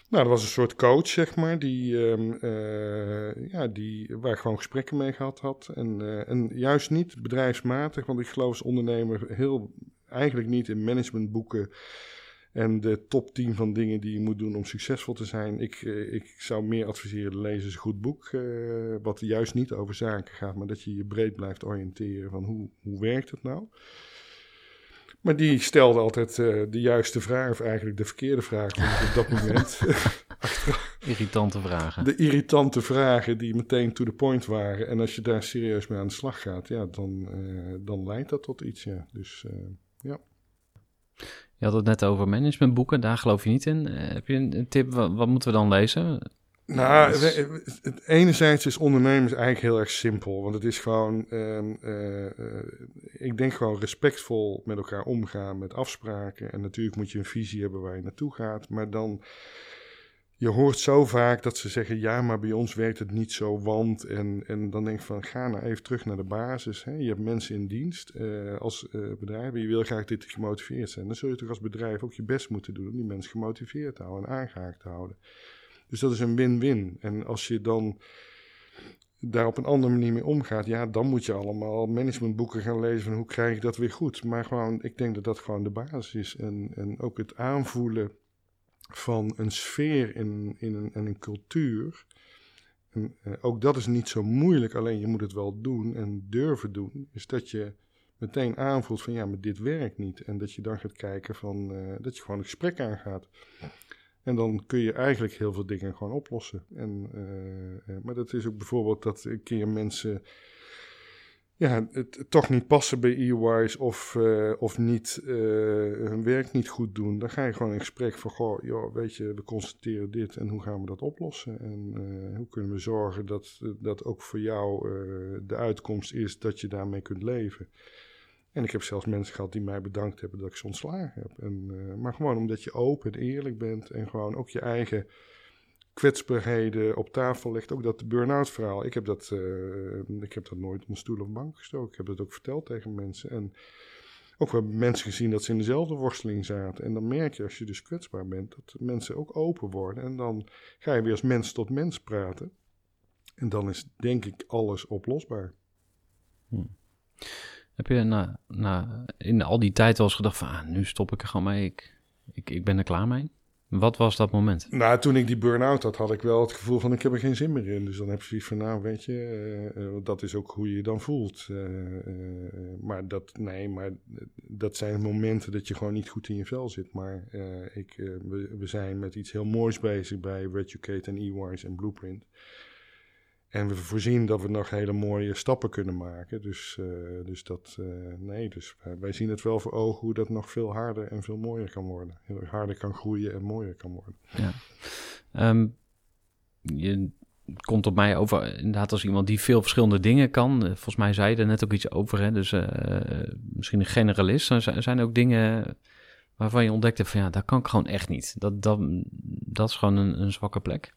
Nou, dat was een soort coach, zeg maar, die, um, uh, ja, die, waar ik gewoon gesprekken mee gehad had. En, en juist niet bedrijfsmatig, want ik geloof als ondernemer heel eigenlijk niet in managementboeken en de top 10 van dingen die je moet doen om succesvol te zijn. Ik, eh, ik zou meer adviseren, lees eens een goed boek, eh, wat juist niet over zaken gaat, maar dat je je breed blijft oriënteren van hoe, hoe werkt het nou. Maar die stelde altijd eh, de juiste vraag, of eigenlijk de verkeerde vraag op dat moment. Irritante vragen. De irritante vragen die meteen to the point waren. En als je daar serieus mee aan de slag gaat, ja, dan, dan leidt dat tot iets. Ja. Dus ja. Je had het net over managementboeken, daar geloof je niet in. Eh, heb je een, tip, wat, moeten we dan lezen? Nou, het, enerzijds is ondernemen eigenlijk heel erg simpel. Want het is gewoon, ehm, eh, eh, ik denk gewoon respectvol met elkaar omgaan, met afspraken. En natuurlijk moet je een visie hebben waar je naartoe gaat. Maar dan je hoort zo vaak dat ze zeggen: ja, maar bij ons werkt het niet zo, want. En, en dan denk ik van: ga nou even terug naar de basis. Hè. Je hebt mensen in dienst uh, als bedrijf en je wil graag dit gemotiveerd zijn. Dan zul je toch als bedrijf ook je best moeten doen om die mensen gemotiveerd te houden en aangehaakt te houden. Dus dat is een win-win. En als je dan daar op een andere manier mee omgaat, ja, dan moet je allemaal managementboeken gaan lezen van hoe krijg ik dat weer goed. Maar gewoon, ik denk dat dat gewoon de basis is. En, en ook het aanvoelen van een sfeer in, in een, en een cultuur. En, uh, ook dat is niet zo moeilijk, alleen je moet het wel doen en durven doen. Is dat je meteen aanvoelt van ja, maar dit werkt niet. En dat je dan gaat kijken van uh, dat je gewoon een gesprek aangaat. En dan kun je eigenlijk heel veel dingen gewoon oplossen. En, uh, maar dat is ook bijvoorbeeld dat een keer mensen ja, het, toch niet passen bij EY's of, uh, of niet, uh, hun werk niet goed doen, dan ga je gewoon in gesprek van, goh, joh, weet je, we constateren dit en hoe gaan we dat oplossen? En uh, hoe kunnen we zorgen dat, dat ook voor jou de uitkomst is dat je daarmee kunt leven? En ik heb zelfs mensen gehad die mij bedankt hebben dat ik ze ontslagen heb. En, maar gewoon omdat je open en eerlijk bent en gewoon ook je eigen kwetsbaarheden op tafel legt. Ook dat burn-out verhaal. Ik heb dat, uh, ik heb dat nooit op een stoel of bank gestoken. Ik heb dat ook verteld tegen mensen. En ook wel mensen gezien dat ze in dezelfde worsteling zaten. En dan merk je als je dus kwetsbaar bent, dat mensen ook open worden. En dan ga je weer als mens tot mens praten. En dan is denk ik alles oplosbaar. Hm. Heb je nou, nou, in al die tijd wel eens gedacht van, ah, nu stop ik er gewoon mee, ik, ik, ik ben er klaar mee? Wat was dat moment? Nou, toen ik die burn-out had, had ik wel het gevoel van ik heb er geen zin meer in. Dus dan heb je zoiets van, nou weet je, uh, dat is ook hoe je je dan voelt. Uh, maar dat, nee, maar dat zijn momenten dat je gewoon niet goed in je vel zit. Maar ik, we, we, zijn met iets heel moois bezig bij Reducate en EY's en Blueprint. En we voorzien dat we nog hele mooie stappen kunnen maken. Dus, uh, dus dat, uh, nee, dus wij zien het wel voor ogen hoe dat nog veel harder en veel mooier kan worden. Heel harder kan groeien en mooier kan worden. Ja. Um, je komt op mij over inderdaad als iemand die veel verschillende dingen kan. Eh, volgens mij zei je er net ook iets over, hè? dus misschien een generalist. Er zijn ook dingen waarvan je ontdekte van ja, dat kan ik gewoon echt niet. Dat, dat, dat is gewoon een, een zwakke plek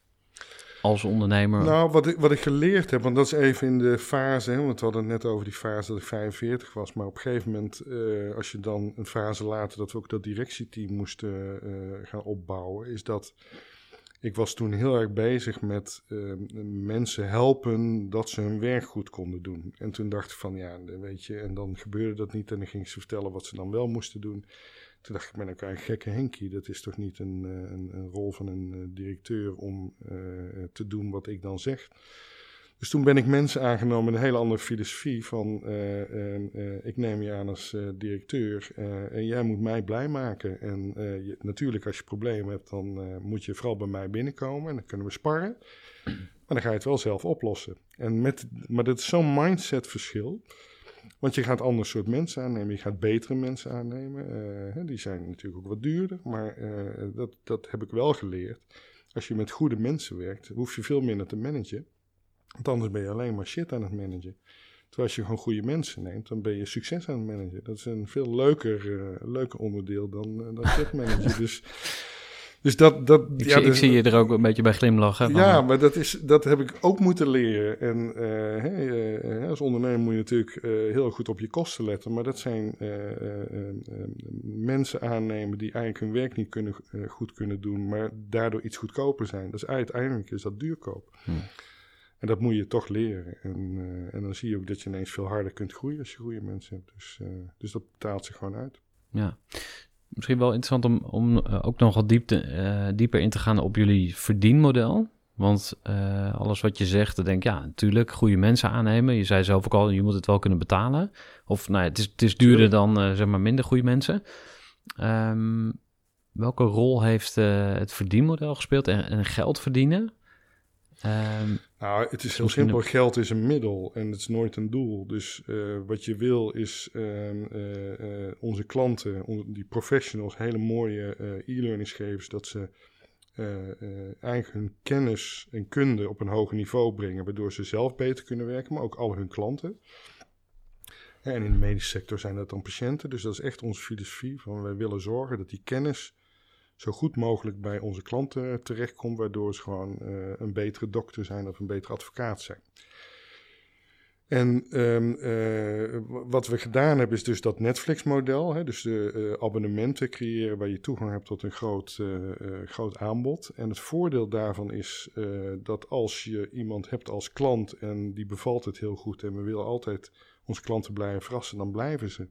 als ondernemer? Nou, wat ik, wat ik geleerd heb, want dat is even in de fase, hè, want we hadden het net over die fase dat ik 45 was, maar op een gegeven moment, uh, als je dan een fase later dat we ook dat directieteam moesten uh, gaan opbouwen, is dat ik was toen heel erg bezig met uh, mensen helpen dat ze hun werk goed konden doen. En toen dacht ik van ja, weet je, en dan gebeurde dat niet en dan ging ze vertellen wat ze dan wel moesten doen. Toen dacht ik, ben ik een gekke Henkie. Dat is toch niet een, eh, een, een rol van een eh, directeur om uh, te doen wat ik dan zeg. Dus toen ben ik mensen aangenomen met een hele andere filosofie van... Uh, ik neem je aan als directeur en jij moet mij blij maken. En je, natuurlijk als je problemen hebt, dan moet je vooral bij mij binnenkomen en dan kunnen we sparren. Maar dan ga je het wel zelf oplossen. En met, maar dat is zo'n mindset verschil... Want je gaat ander soort mensen aannemen, je gaat betere mensen aannemen. Uh, die zijn natuurlijk ook wat duurder, maar uh, dat, dat heb ik wel geleerd. Als je met goede mensen werkt, hoef je veel minder te managen. Want anders ben je alleen maar shit aan het managen. Terwijl als je gewoon goede mensen neemt, dan ben je succes aan het managen. Dat is een veel leuker, uh, leuker onderdeel dan, dan shit managen. dus dus dat, dat, ik, ja, zie, ik zie je er ook een beetje bij glimlachen. Ja, maar dat, is, dat heb ik ook moeten leren. En uh, uh, als ondernemer moet je natuurlijk heel goed op je kosten letten. Maar dat zijn mensen aannemen die eigenlijk hun werk niet kunnen, goed kunnen doen, maar daardoor iets goedkoper zijn. Dus uiteindelijk is dat duurkoop. Hm. En dat moet je toch leren. En, en dan zie je ook dat je ineens veel harder kunt groeien als je goede mensen hebt. Dus, dus dat betaalt zich gewoon uit. Ja. Misschien wel interessant om, om uh, ook nog wat diepte, uh, dieper in te gaan op jullie verdienmodel. Want uh, alles wat je zegt, dan denk ik, ja, natuurlijk, goede mensen aannemen. Je zei zelf ook al, je moet het wel kunnen betalen. Of nou ja, het is, het is duurder dan, zeg maar, minder goede mensen. Um, welke rol heeft het verdienmodel gespeeld en, en geld verdienen? Um, nou, het is heel simpel. Geld is een middel en het is nooit een doel. Dus uh, wat je wil is uh, uh, onze klanten, die professionals, hele mooie e-learnings geven, dat ze eigenlijk hun kennis en kunde op een hoger niveau brengen, waardoor ze zelf beter kunnen werken, maar ook al hun klanten. En in de medische sector zijn dat dan patiënten. Dus dat is echt onze filosofie. Van wij willen zorgen dat die kennis zo goed mogelijk bij onze klanten terechtkomt, waardoor ze gewoon uh, een betere dokter zijn of een betere advocaat zijn. En um, uh, wat we gedaan hebben is dus dat Netflix-model. Dus de uh, abonnementen creëren waar je toegang hebt tot een groot, groot aanbod. En het voordeel daarvan is dat als je iemand hebt als klant en die bevalt het heel goed en we willen altijd onze klanten blijven verrassen, dan blijven ze.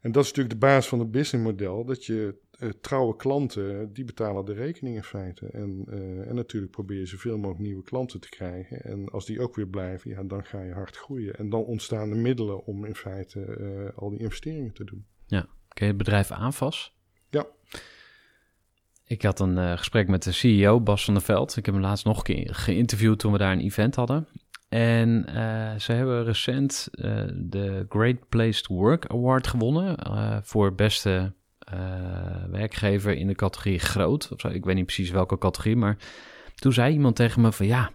En dat is natuurlijk de basis van het businessmodel, dat je uh, trouwe klanten, die betalen de rekening in feite. En, uh, en natuurlijk probeer je zoveel mogelijk nieuwe klanten te krijgen. En als die ook weer blijven, ja, dan ga je hard groeien. En dan ontstaan de middelen om in feite uh, al die investeringen te doen. Ja, ken je het bedrijf Aanvas? Ja. Ik had een gesprek met de CEO, Bas van der Veld. Ik heb hem laatst nog een keer geïnterviewd toen we daar een event hadden. En uh, ze hebben recent uh, de Great Place to Work Award gewonnen uh, voor beste werkgever in de categorie groot. Of zo. Ik weet niet precies welke categorie, maar toen zei iemand tegen me van ja,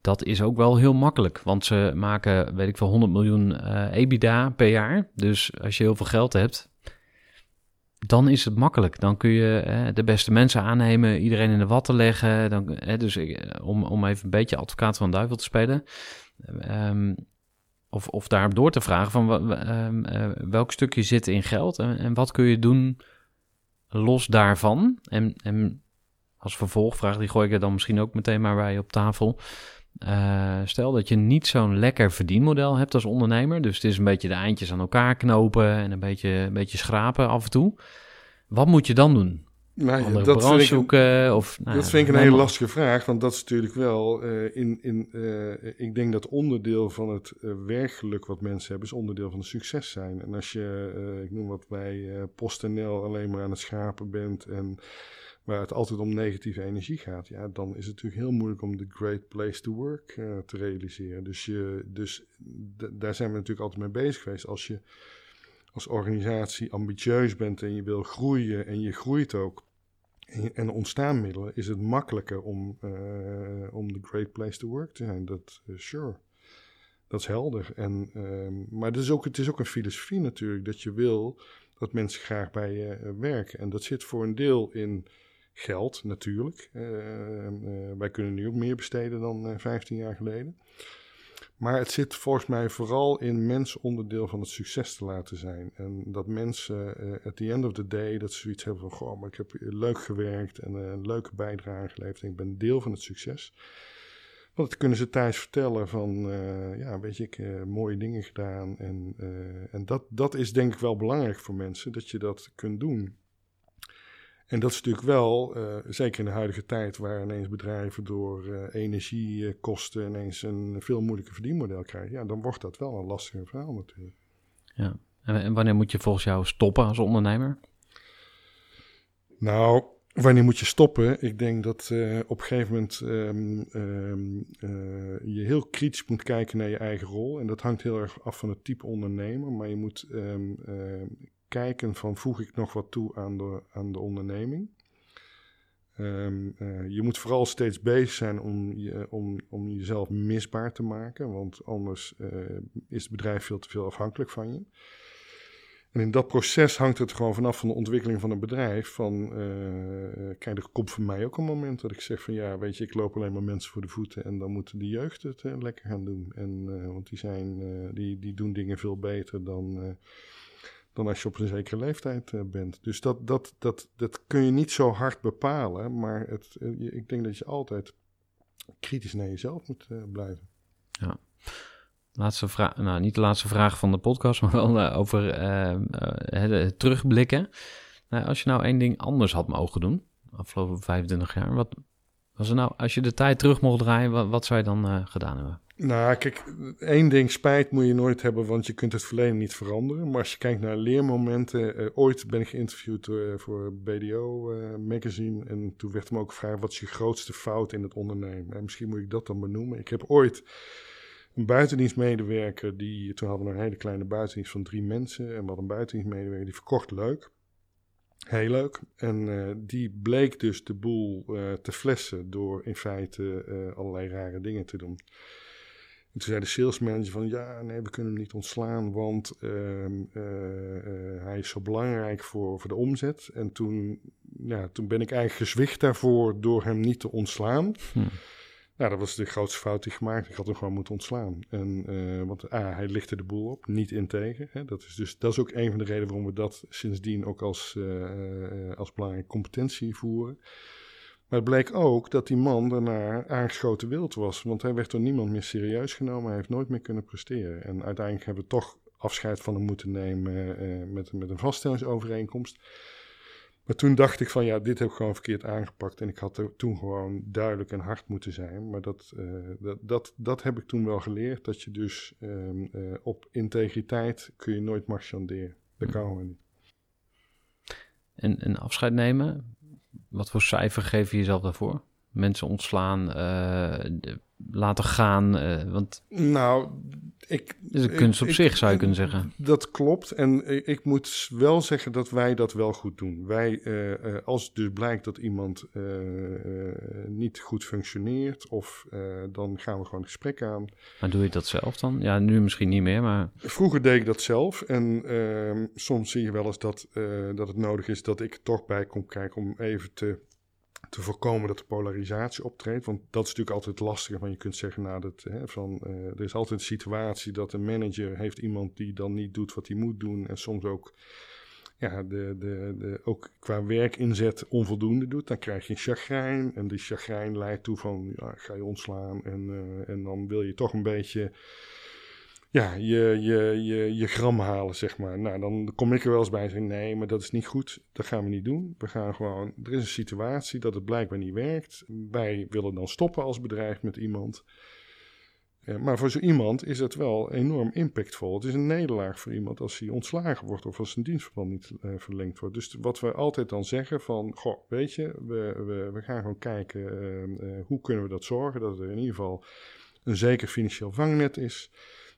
dat is ook wel heel makkelijk. Want ze maken, weet ik veel, 100 miljoen EBITDA per jaar. Dus als je heel veel geld hebt, dan is het makkelijk. Dan kun je de beste mensen aannemen, iedereen in de watten leggen. Dan, dus om, om even een beetje advocaat van duivel te spelen. Um, of, of daarop door te vragen van um, uh, welk stukje zit in geld en, en, wat kun je doen los daarvan. En, en als vervolgvraag, die gooi ik er dan misschien ook meteen maar bij op tafel. Uh, stel dat je niet zo'n lekker verdienmodel hebt als ondernemer. Dus het is een beetje de eindjes aan elkaar knopen en een beetje, een beetje schrapen af en toe. Wat moet je dan doen? Nou, Andere dat branche vind ik, zoeken? Of, nou, dat vind ik een hele lastige vraag, want dat is natuurlijk wel uh, in. in uh, ik denk dat onderdeel van het uh, werkgeluk wat mensen hebben, is onderdeel van het succes zijn. En als je, ik noem wat bij PostNL, alleen maar aan het schapen bent en waar het altijd om negatieve energie gaat, ja, dan is het natuurlijk heel moeilijk om de great place to work te realiseren. Dus, je, dus daar zijn we natuurlijk altijd mee bezig geweest. Als je als organisatie ambitieus bent en je wil groeien en je groeit ook en, je- en er ontstaan middelen, is het makkelijker om, uh, om de great place to work te zijn. Dat, uh, sure. Dat is helder. En, um, maar het is, ook, het is ook een filosofie natuurlijk, dat je wil dat mensen graag bij je uh, werken. En dat zit voor een deel in geld natuurlijk. Uh, wij kunnen nu ook meer besteden dan uh, 15 jaar geleden. Maar het zit volgens mij vooral in mensen onderdeel van het succes te laten zijn. En dat mensen uh, at the end of the day dat ze zoiets hebben van... Goh, maar ik heb leuk gewerkt en een leuke bijdrage geleverd en ik ben deel van het succes. Want dat kunnen ze thuis vertellen van, uh, ja, weet je, ik mooie dingen gedaan. En, en dat, dat is denk ik wel belangrijk voor mensen, dat je dat kunt doen. En dat is natuurlijk wel, uh, zeker in de huidige tijd, waar ineens bedrijven door uh, energiekosten ineens een veel moeilijker verdienmodel krijgen. Ja, dan wordt dat wel een lastiger verhaal natuurlijk. Ja. En, wanneer moet je volgens jou stoppen als ondernemer? Nou, wanneer moet je stoppen? Ik denk dat uh, op een gegeven moment um, um, je heel kritisch moet kijken naar je eigen rol. En dat hangt heel erg af van het type ondernemer. Maar je moet um, kijken van voeg ik nog wat toe aan de, aan de onderneming. Um, uh, je moet vooral steeds bezig zijn om, je, om, om jezelf misbaar te maken, want anders uh, is het bedrijf veel te veel afhankelijk van je. En in dat proces hangt het gewoon vanaf van de ontwikkeling van een bedrijf. Van, uh, kijk, er komt voor mij ook een moment dat ik zeg van ja, weet je, ik loop alleen maar mensen voor de voeten en dan moeten de jeugd het lekker gaan doen. En, want die, zijn, die, die doen dingen veel beter dan dan als je op een zekere leeftijd uh, bent. Dus dat, dat, dat, dat kun je niet zo hard bepalen, maar het, uh, ik denk dat je altijd kritisch naar jezelf moet uh, blijven. Ja. Laatste vraag, nou niet de laatste vraag van de podcast, maar wel eh, over eh, eh, het terugblikken. Nou, als je nou één ding anders had mogen doen, afgelopen 25 jaar, wat was er nou, als je de tijd terug mocht draaien, wat, zou je dan eh, gedaan hebben? Nou, kijk, één ding spijt moet je nooit hebben, want je kunt het verleden niet veranderen. Maar als je kijkt naar leermomenten, eh, ooit ben ik geïnterviewd eh, voor BDO eh, magazine en toen werd me ook gevraagd, wat is je grootste fout in het ondernemen? En misschien moet ik dat dan benoemen. Ik heb ooit een buitendienstmedewerker, die, toen hadden we een hele kleine buitendienst van drie mensen en we hadden een buitendienstmedewerker die verkocht leuk. Heel leuk. En die bleek dus de boel te flessen door in feite allerlei rare dingen te doen. En toen zei de salesmanager van ja, nee, we kunnen hem niet ontslaan, want ehm, eh, eh, hij is zo belangrijk voor, voor de omzet. En toen, ja, toen ben ik eigenlijk gezwicht daarvoor door hem niet te ontslaan. Hm. Nou, dat was de grootste fout die ik gemaakt. Ik had hem gewoon moeten ontslaan. En, eh, want A, hij lichtte de boel op, niet integer. Hè. Dat, is dus, dat is ook een van de redenen waarom we dat sindsdien ook als, als belangrijke competentie voeren. Maar het bleek ook dat die man daarna aangeschoten wild was. Want hij werd door niemand meer serieus genomen. Hij heeft nooit meer kunnen presteren. En uiteindelijk hebben we toch afscheid van hem moeten nemen eh, met, met een vaststellingsovereenkomst. Maar toen dacht ik van ja, dit heb ik gewoon verkeerd aangepakt. En ik had er toen gewoon duidelijk en hard moeten zijn. Maar dat, eh, dat, dat, dat heb ik toen wel geleerd. Dat je dus ehm, eh, op integriteit kun je nooit marchanderen. Dat kan gewoon niet. En, en afscheid nemen, wat voor cijfer geef je jezelf daarvoor? Mensen ontslaan, eh, laten gaan, eh, want Nou, ik... het is een kunst op ik- zich, zou je kunnen zeggen. Dat klopt. En ik, ik moet wel zeggen dat wij dat wel goed doen. Wij, eh, als het dus blijkt dat iemand niet goed functioneert, of dan gaan we gewoon een gesprek aan. Maar doe je dat zelf dan? Ja, nu misschien niet meer, maar Vroeger deed ik dat zelf. En ehm, soms zie je wel eens dat, dat het nodig is dat ik er toch bij kom kijken om even te, te voorkomen dat de polarisatie optreedt. Want dat is natuurlijk altijd lastig. Want je kunt zeggen, nou, dat, hè, van, eh, er is altijd een situatie dat een manager heeft iemand die dan niet doet wat hij moet doen. En soms ook, ja, de, de, de, ook qua werkinzet onvoldoende doet. Dan krijg je een chagrijn. En die chagrijn leidt toe van, ja, ga je ontslaan. En, eh, en dan wil je toch een beetje ja, je, je, je, je gram halen, zeg maar. Nou, dan kom ik er wel eens bij en zeg nee, maar dat is niet goed. Dat gaan we niet doen. We gaan gewoon, er is een situatie dat het blijkbaar niet werkt. Wij willen dan stoppen als bedrijf met iemand. Maar voor zo iemand is het wel enorm impactvol. Het is een nederlaag voor iemand als hij ontslagen wordt of als zijn dienstverband niet eh, verlengd wordt. Dus wat we altijd dan zeggen van, goh, weet je, we, we, we gaan gewoon kijken eh, eh, hoe kunnen we dat zorgen dat er in ieder geval een zeker financieel vangnet is.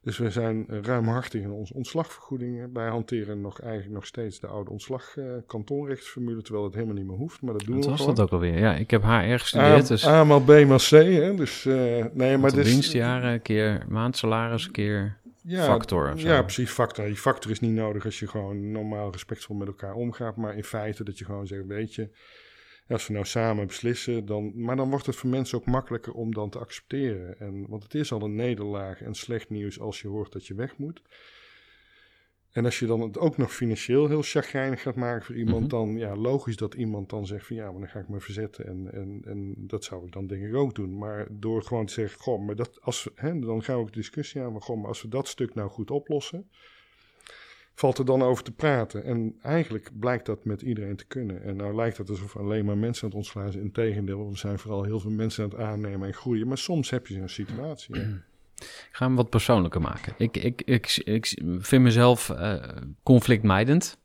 Dus we zijn eh, ruimhartig in onze ontslagvergoedingen. Wij hanteren nog eigenlijk nog steeds de oude ontslagkantonrechtsformule, terwijl het helemaal niet meer hoeft. Maar dat doen wat we was gewoon. dat ook alweer? Ja, ik heb HR gestudeerd, dus A, A maal B maal C, hè. Dus, eh, nee, maar dus, winstjaren, keer maandsalaris, keer ja, factor. Ja, precies, factor. Die factor is niet nodig als je gewoon normaal respectvol met elkaar omgaat. Maar in feite dat je gewoon zegt, weet je, als we nou samen beslissen, dan... Maar dan wordt het voor mensen ook makkelijker om dan te accepteren. En, want het is al een nederlaag en slecht nieuws als je hoort dat je weg moet. En als je dan het ook nog financieel heel chagrijnig gaat maken voor iemand, Mhm. dan ja, logisch dat iemand dan zegt van ja, maar dan ga ik me verzetten. En, en, en dat zou ik dan denk ik ook doen. Maar door gewoon te zeggen, goh, maar dat als hè, dan gaan we ook de discussie aan, maar goh, maar als we dat stuk nou goed oplossen, valt er dan over te praten. En eigenlijk blijkt dat met iedereen te kunnen. En nou lijkt het alsof alleen maar mensen aan het ontslaan zijn. Integendeel, we zijn vooral heel veel mensen aan het aannemen en groeien. Maar soms heb je zo'n situatie. ja. Ik ga hem wat persoonlijker maken. Ik, ik, ik, ik vind mezelf eh, conflictmijdend.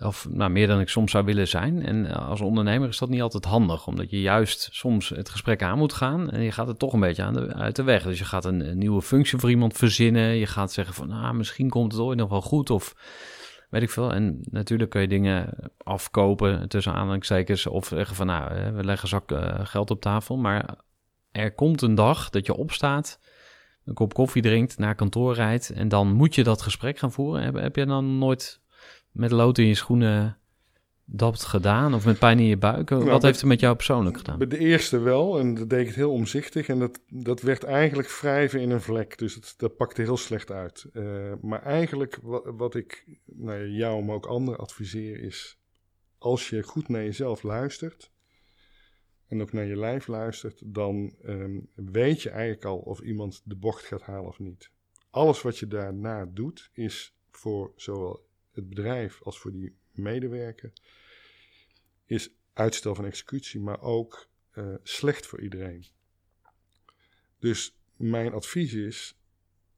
Of nou, meer dan ik soms zou willen zijn. En eh, als ondernemer is dat niet altijd handig. Omdat je juist soms het gesprek aan moet gaan. En je gaat het toch een beetje aan de, uit de weg. Dus je gaat een, nieuwe functie voor iemand verzinnen. Je gaat zeggen van nou, misschien komt het ooit nog wel goed. Of weet ik veel. En natuurlijk kun je dingen afkopen tussen aanhalingstekens. Of zeggen van nou, eh, we leggen zak eh, geld op tafel. Maar er komt een dag dat je opstaat een kop koffie drinkt, naar kantoor rijdt en dan moet je dat gesprek gaan voeren. Heb, heb je dan nooit met lood in je schoenen dat gedaan of met pijn in je buik? Wat bij- heeft het met jou persoonlijk gedaan? Bij de eerste wel, en dat deed ik het heel omzichtig. En dat, dat werd eigenlijk wrijven in een vlek. Dus het, dat pakte heel slecht uit. Eh, maar eigenlijk wat, wat ik nou, ja, jou, maar ook anderen adviseer is... als je goed naar jezelf luistert... en ook naar je lijf luistert... dan ehm, weet je eigenlijk al of iemand de bocht gaat halen of niet. alles wat je daarna doet, is voor zowel het bedrijf als voor die medewerker, is uitstel van executie, maar ook eh, slecht voor iedereen. Dus mijn advies is,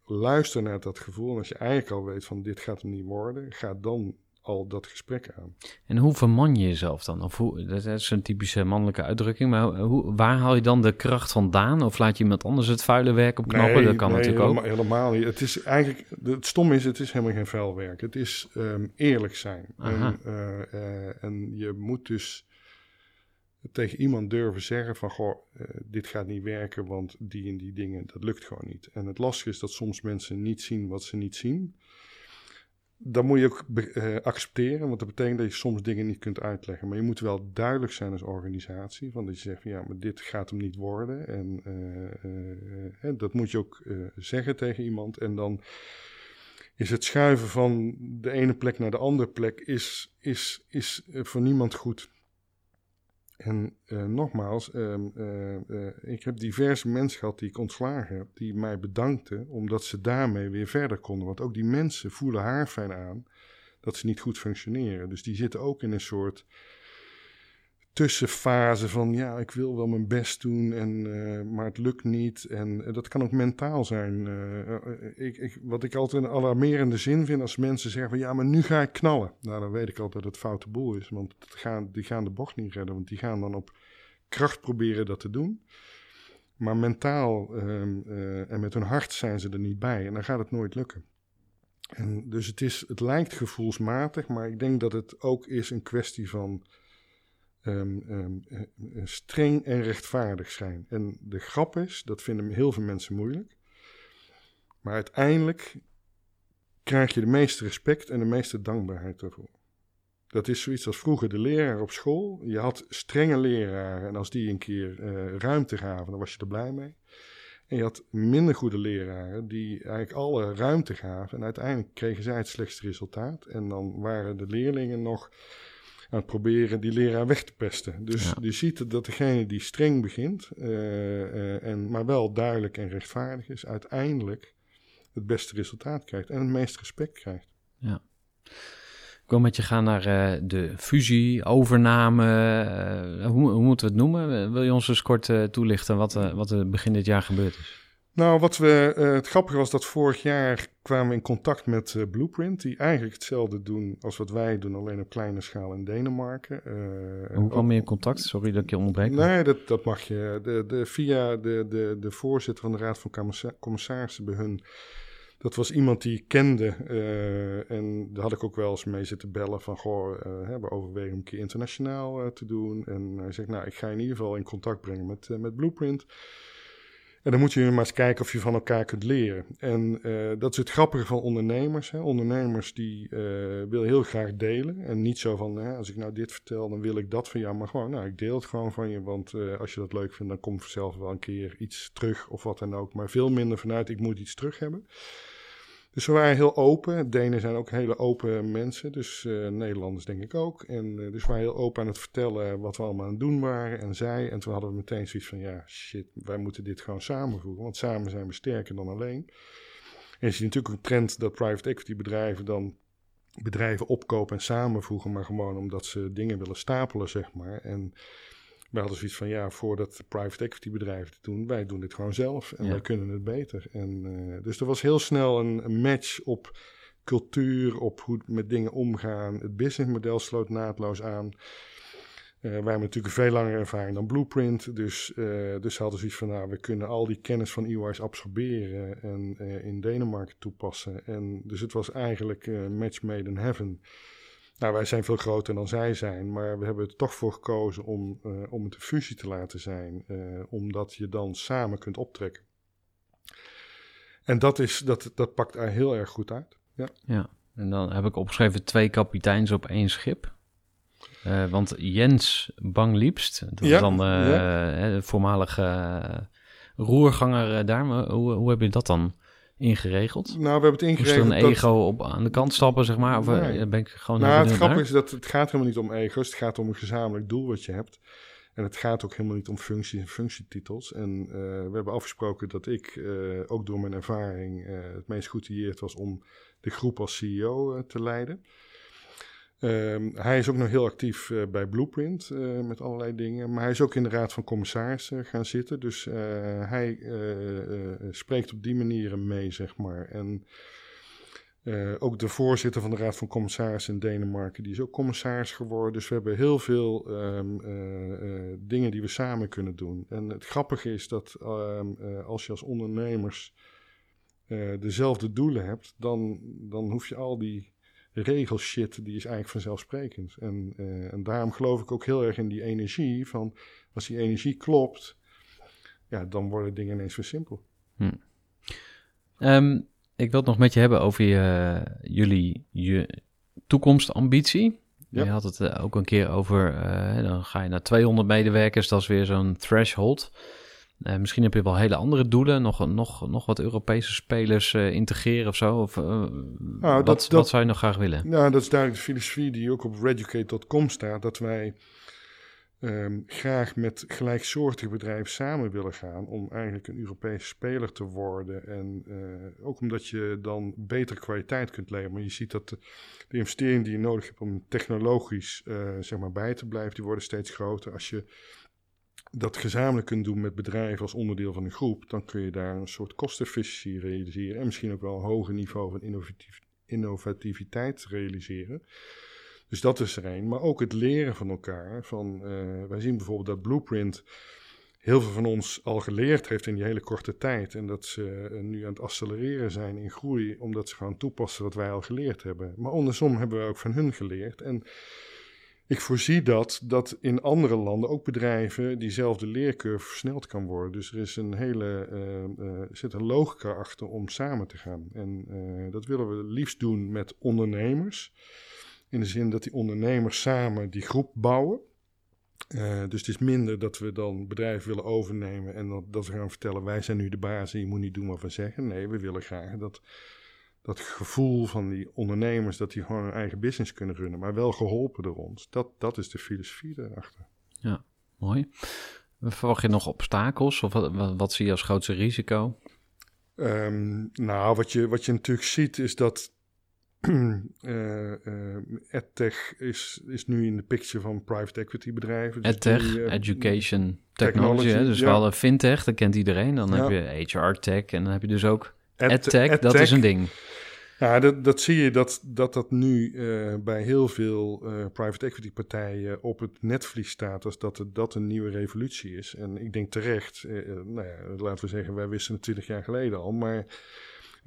luister naar dat gevoel. En als je eigenlijk al weet van dit gaat hem niet worden, ga dan al dat gesprek aan. En hoe verman je jezelf dan? Of hoe, dat is een typische mannelijke uitdrukking, maar hoe, waar haal je dan de kracht vandaan? Of laat je iemand anders het vuile werk opknappen? Nee, dat kan nee, natuurlijk helemaal, ook. helemaal niet. Het is eigenlijk, het stom is, het is helemaal geen vuil werk. Het is ehm, eerlijk zijn. En, eh, eh, en je moet dus tegen iemand durven zeggen van, goh, eh, dit gaat niet werken, want die en die dingen, dat lukt gewoon niet. En het lastige is dat soms mensen niet zien wat ze niet zien. Dat moet je ook eh, accepteren, want dat betekent dat je soms dingen niet kunt uitleggen. Maar je moet wel duidelijk zijn als organisatie, van dat je zegt van ja, maar dit gaat hem niet worden. En eh, eh, dat moet je ook zeggen tegen iemand. En dan is het schuiven van de ene plek naar de andere plek is, is, is voor niemand goed. En eh, nogmaals, ehm, eh, eh, ik heb diverse mensen gehad die ik ontslagen heb, die mij bedankten omdat ze daarmee weer verder konden. Want ook die mensen voelen haarfijn aan dat ze niet goed functioneren. Dus die zitten ook in een soort tussenfase van ja, ik wil wel mijn best doen, en, eh, maar het lukt niet. En eh, dat kan ook mentaal zijn. Eh, ik, ik, wat ik altijd een alarmerende zin vind als mensen zeggen van ja, maar nu ga ik knallen. Nou, dan weet ik altijd dat het foute boel is, want gaan, die gaan de bocht niet redden, want die gaan dan op kracht proberen dat te doen. Maar mentaal ehm, eh, en met hun hart zijn ze er niet bij en dan gaat het nooit lukken. En dus het, is, het lijkt gevoelsmatig, maar ik denk dat het ook is een kwestie van ehm, ehm, eh, eh, streng en rechtvaardig zijn. En de grap is, dat vinden heel veel mensen moeilijk. Maar uiteindelijk krijg je de meeste respect en de meeste dankbaarheid daarvoor. Dat is zoiets als vroeger de leraar op school. Je had strenge leraren en als die een keer eh, ruimte gaven, dan was je er blij mee. En je had minder goede leraren die eigenlijk alle ruimte gaven. En uiteindelijk kregen zij het slechtste resultaat. En dan waren de leerlingen nog aan het proberen die leraar weg te pesten. Dus Ja. je ziet dat degene die streng begint, eh, eh, en, maar wel duidelijk en rechtvaardig is, uiteindelijk het beste resultaat krijgt en het meest respect krijgt. Ik wil met je gaan naar eh, de fusie, overname. hoe, hoe moeten we het noemen? Wil je ons eens kort toelichten wat, wat er begin dit jaar gebeurd is? Nou, wat we, eh, het grappige was dat vorig jaar kwamen we in contact met eh, Blueprint, die eigenlijk hetzelfde doen als wat wij doen, alleen op kleine schaal in Denemarken. Eh, Hoe kwam je in contact? Sorry dat ik je onderbreek. Nee, dat, dat mag je. De, de, via de, de, de voorzitter van de Raad van Commissa- Commissarissen bij hun. Dat was iemand die ik kende. en daar had ik ook wel eens mee zitten bellen van... Goh, hè, we overwegen om een keer internationaal te doen. En hij zegt, nou, ik ga je in ieder geval in contact brengen met, met Blueprint. Dan moet je maar eens kijken of je van elkaar kunt leren. En eh, dat is het grappige van ondernemers. Hè. Ondernemers die eh, willen heel graag delen. En niet zo van, hè, als ik nou dit vertel, dan wil ik dat van jou. Maar gewoon, nou, ik deel het gewoon van je. Want eh, als je dat leuk vindt, dan komt vanzelf wel een keer iets terug of wat dan ook. Maar veel minder vanuit, ik moet iets terug hebben. Dus we waren heel open. Denen zijn ook hele open mensen. Dus eh, Nederlanders denk ik ook. En eh, dus we waren heel open aan het vertellen wat we allemaal aan het doen waren. En zij. En toen hadden we meteen zoiets van, ja, shit, wij moeten dit gewoon samenvoegen. Want samen zijn we sterker dan alleen. En je ziet natuurlijk een trend dat private equity bedrijven dan bedrijven opkopen en samenvoegen. Maar gewoon omdat ze dingen willen stapelen, zeg maar. En wij hadden zoiets van, ja, voordat private equity bedrijven het doen, wij doen dit gewoon zelf. En Ja. wij kunnen het beter. En, eh, dus er was heel snel een, een match op cultuur, op hoe met dingen omgaan. Het businessmodel sloot naadloos aan. Eh, wij hebben natuurlijk een veel langere ervaring dan Blueprint. Dus, eh dus ze hadden zoiets van, nou, we kunnen al die kennis van EY's absorberen en in Denemarken toepassen. En dus het was eigenlijk match made in heaven. Nou, wij zijn veel groter dan zij zijn, maar we hebben er toch voor gekozen om, eh, om het een fusie te laten zijn. eh, omdat je dan samen kunt optrekken. En dat, is, dat, dat pakt er heel erg goed uit. Ja. Ja, en dan heb ik opgeschreven twee kapiteins op één schip. Eh, want Jens Bangliepst, dat is Ja, dan ja. hè, de voormalige roerganger daar. Maar hoe, hoe heb je dat dan ingeregeld? Nou, we hebben het Moest er ingeregeld. een dat- ego op, aan de kant stappen, zeg maar? Of eh, Nee. ben ik gewoon Nou, het grappige is dat het gaat helemaal niet om ego's. Het gaat om een gezamenlijk doel wat je hebt. En het gaat ook helemaal niet om functies en functietitels. En uh, we hebben afgesproken dat ik, uh, ook door mijn ervaring, uh, het meest geoutilleerd was om de groep als CEO te leiden. Um, hij is ook nog heel actief bij Blueprint met allerlei dingen. Maar hij is ook in de Raad van Commissarissen gaan zitten. Dus hij spreekt op die manieren mee, zeg maar. En ook de voorzitter van de Raad van Commissarissen in Denemarken, die is ook commissaris geworden. Dus we hebben heel veel uh, dingen die we samen kunnen doen. En het grappige is dat um, als je als ondernemers dezelfde doelen hebt, dan, dan hoef je al die regelshit, die is eigenlijk vanzelfsprekend. En, en daarom geloof ik ook heel erg in die energie van, als die energie klopt, ja, dan worden dingen ineens weer simpel. Hm. Um, ik wil het nog met je hebben over je, jullie je toekomstambitie. Je had het uh, ook een keer over, uh, dan ga je naar 200 medewerkers, dat is weer zo'n threshold. Uh, misschien heb je wel hele andere doelen, nog, nog, nog wat Europese spelers integreren of zo. Of, nou, wat, dat, wat zou je nog graag willen? Nou, dat is duidelijk de filosofie die ook op reducate.com staat, dat wij um, graag met gelijksoortige bedrijven samen willen gaan om eigenlijk een Europese speler te worden. En ook omdat je dan betere kwaliteit kunt leveren. Maar je ziet dat de, de investeringen die je nodig hebt om technologisch zeg maar bij te blijven, die worden steeds groter. Als je dat gezamenlijk kunt doen met bedrijven als onderdeel van een groep, dan kun je daar een soort kostefficiëntie realiseren. En misschien ook wel een hoger niveau van innovatief, innovativiteit realiseren. Dus dat is er een. Maar ook het leren van elkaar. Van, uh, wij zien bijvoorbeeld dat Blueprint heel veel van ons al geleerd heeft in die hele korte tijd. En dat ze uh, nu aan het accelereren zijn in groei, omdat ze gaan toepassen wat wij al geleerd hebben. Maar andersom hebben we ook van hun geleerd. En ik voorzie dat, dat in andere landen ook bedrijven diezelfde leercurve versneld kan worden. Dus er is een hele, uh, uh, zit een logica achter om samen te gaan. En uh, dat willen we liefst doen met ondernemers. In de zin dat die ondernemers samen die groep bouwen. Dus het is minder dat we dan bedrijven willen overnemen en dat, dat we gaan vertellen: wij zijn nu de baas je moet niet doen wat we zeggen. Nee, we willen graag dat, dat gevoel van die ondernemers dat die gewoon hun eigen business kunnen runnen, maar wel geholpen door ons. Dat, dat is de filosofie daarachter. Ja, mooi. Verwacht je nog obstakels of wat, wat zie je als grootste risico? Um, nou, wat je, wat je natuurlijk ziet is dat uh, EdTech is, is nu in de picture van private equity bedrijven. Dus EdTech, die, uh, Education Technology, technology dus ja. wel fintech, dat kent iedereen. Dan ja. heb je HR Tech en dan heb je dus ook EdTech, Ed dat is een ding. Ja, dat, dat zie je dat dat, dat nu uh, bij heel veel uh, private equity partijen op het netvlies staat als dat het, dat een nieuwe revolutie is. En ik denk terecht, uh, nou ja, laten we zeggen, wij wisten het twintig jaar geleden al, maar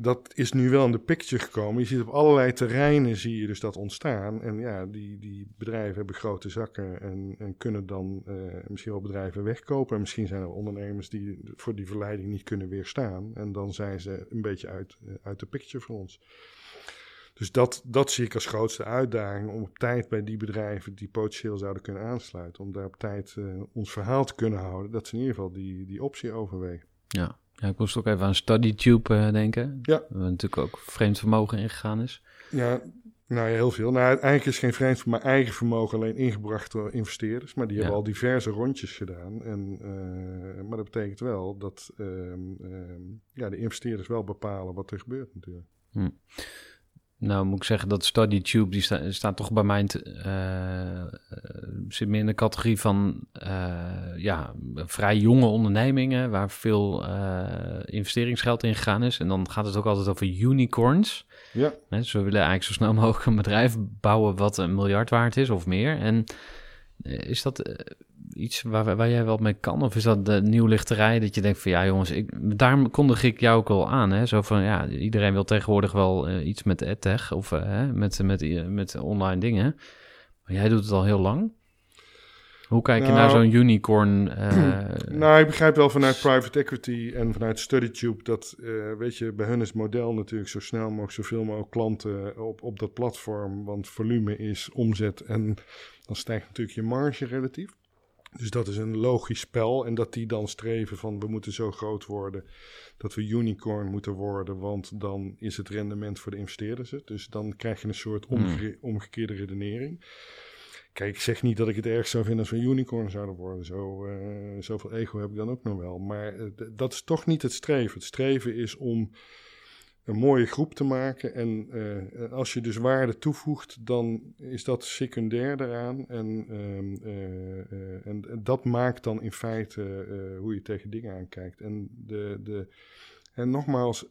dat is nu wel in de picture gekomen. Je ziet op allerlei terreinen zie je dus dat ontstaan. En ja, die, die bedrijven hebben grote zakken en, en kunnen dan uh, misschien wel bedrijven wegkopen. En misschien zijn er ondernemers die voor die verleiding niet kunnen weerstaan. En dan zijn ze een beetje uit, uh, uit de picture voor ons. Dus dat, dat zie ik als grootste uitdaging om op tijd bij die bedrijven die potentieel zouden kunnen aansluiten. Om daar op tijd uh, ons verhaal te kunnen houden. Dat ze in ieder geval die, die optie overwegen. Ja, ja, ik moest ook even aan StudyTube uh, denken. Ja. Waar natuurlijk ook vreemd vermogen ingegaan is. Ja, nou ja, heel veel. Nou, eigenlijk is geen vreemd maar eigen vermogen alleen ingebracht door investeerders. Maar die ja. hebben al diverse rondjes gedaan. En, uh, maar dat betekent wel dat uh, ja, de investeerders wel bepalen wat er gebeurt natuurlijk. Hm. Nou, moet ik zeggen dat StudyTube, die sta, staat toch bij mij, uh, zit meer in de categorie van, uh, ja, vrij jonge ondernemingen waar veel uh, investeringsgeld in gegaan is. En dan gaat het ook altijd over unicorns. Ja. Dus we willen eigenlijk zo snel mogelijk een bedrijf bouwen wat een miljard waard is of meer. En is dat iets waar, waar jij wel mee kan? Of is dat de nieuwlichterij dat je denkt van ja jongens, ik, daarom kondig ik jou ook al aan. Hè? Zo van ja, iedereen wil tegenwoordig wel uh, iets met edtech of uh, met, met, met online dingen. Maar jij doet het al heel lang. Hoe kijk nou, je naar zo'n unicorn? Uh... Nou, ik begrijp wel vanuit private equity en vanuit StudyTube dat, weet je, bij hun is het model natuurlijk zo snel mogelijk zoveel mogelijk klanten op, op dat platform. Want volume is omzet en dan stijgt natuurlijk je marge relatief. Dus dat is een logisch spel. En dat die dan streven van we moeten zo groot worden dat we unicorn moeten worden, want dan is het rendement voor de investeerders het. Dus dan krijg je een soort omge omgekeerde redenering. Kijk, ik zeg niet dat ik het erg zou vinden als we unicorn zouden worden. Zo, uh, zoveel ego heb ik dan ook nog wel. Maar uh, dat is toch niet het streven. Het streven is om een mooie groep te maken. En uh, als je dus waarde toevoegt, dan is dat secundair eraan. En, uh, en dat maakt dan in feite hoe je tegen dingen aankijkt. En, de, de, en nogmaals,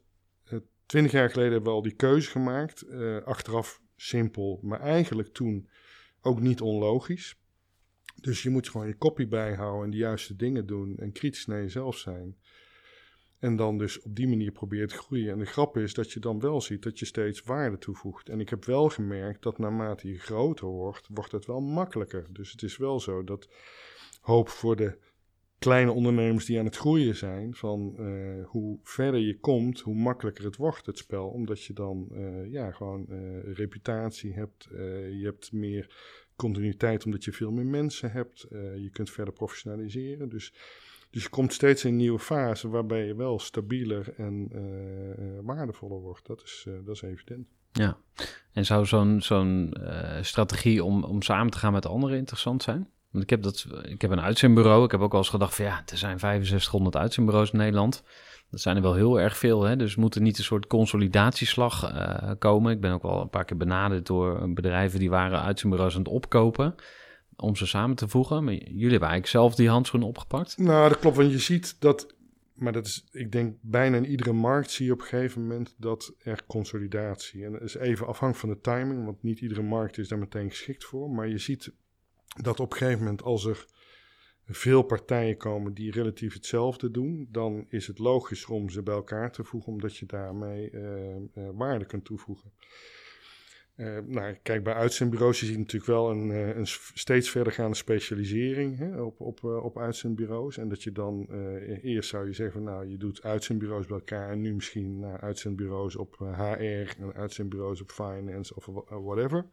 twintig jaar geleden hebben we al die keuze gemaakt. achteraf simpel, maar eigenlijk toen ook niet onlogisch. Dus je moet gewoon je kopie bijhouden en de juiste dingen doen en kritisch naar jezelf zijn. En dan dus op die manier probeert te groeien. En de grap is dat je dan wel ziet dat je steeds waarde toevoegt. En ik heb wel gemerkt dat naarmate je groter wordt, wordt het wel makkelijker. Dus het is wel zo dat hoop voor de kleine ondernemers die aan het groeien zijn, van uh, hoe verder je komt, hoe makkelijker het wordt, het spel. Omdat je dan uh, ja, gewoon uh, reputatie hebt, je hebt meer continuïteit omdat je veel meer mensen hebt, je kunt verder professionaliseren. Dus dus je komt steeds in een nieuwe fase waarbij je wel stabieler en uh, waardevoller wordt. Dat is, uh, dat is evident. Ja, en zou zo'n zo'n strategie om, om samen te gaan met anderen interessant zijn? Want ik heb, dat, ik heb een uitzendbureau. Ik heb ook al eens gedacht van ja, er zijn 6500 uitzendbureaus in Nederland. Dat zijn er wel heel erg veel. Hè? Dus moet er niet een soort consolidatieslag komen. Ik ben ook al een paar keer benaderd door bedrijven die waren uitzendbureaus aan het opkopen om ze samen te voegen. Maar jullie hebben eigenlijk zelf die handschoen opgepakt. Nou, dat klopt, want je ziet dat, maar dat is, ik denk, bijna in iedere markt zie je op een gegeven moment dat er consolidatie. En dat is even afhankelijk van de timing, want niet iedere markt is daar meteen geschikt voor. Maar je ziet dat op een gegeven moment als er veel partijen komen die relatief hetzelfde doen, dan is het logisch om ze bij elkaar te voegen, omdat je daarmee uh, uh, waarde kunt toevoegen. Uh, nou, kijk, bij uitzendbureaus je ziet natuurlijk wel een, uh, een steeds verdergaande specialisering hè, op, op, uh, op uitzendbureaus. En dat je dan eerst zou je zeggen nou, je doet uitzendbureaus bij elkaar en nu misschien nou, uitzendbureaus op HR en uitzendbureaus op finance of whatever.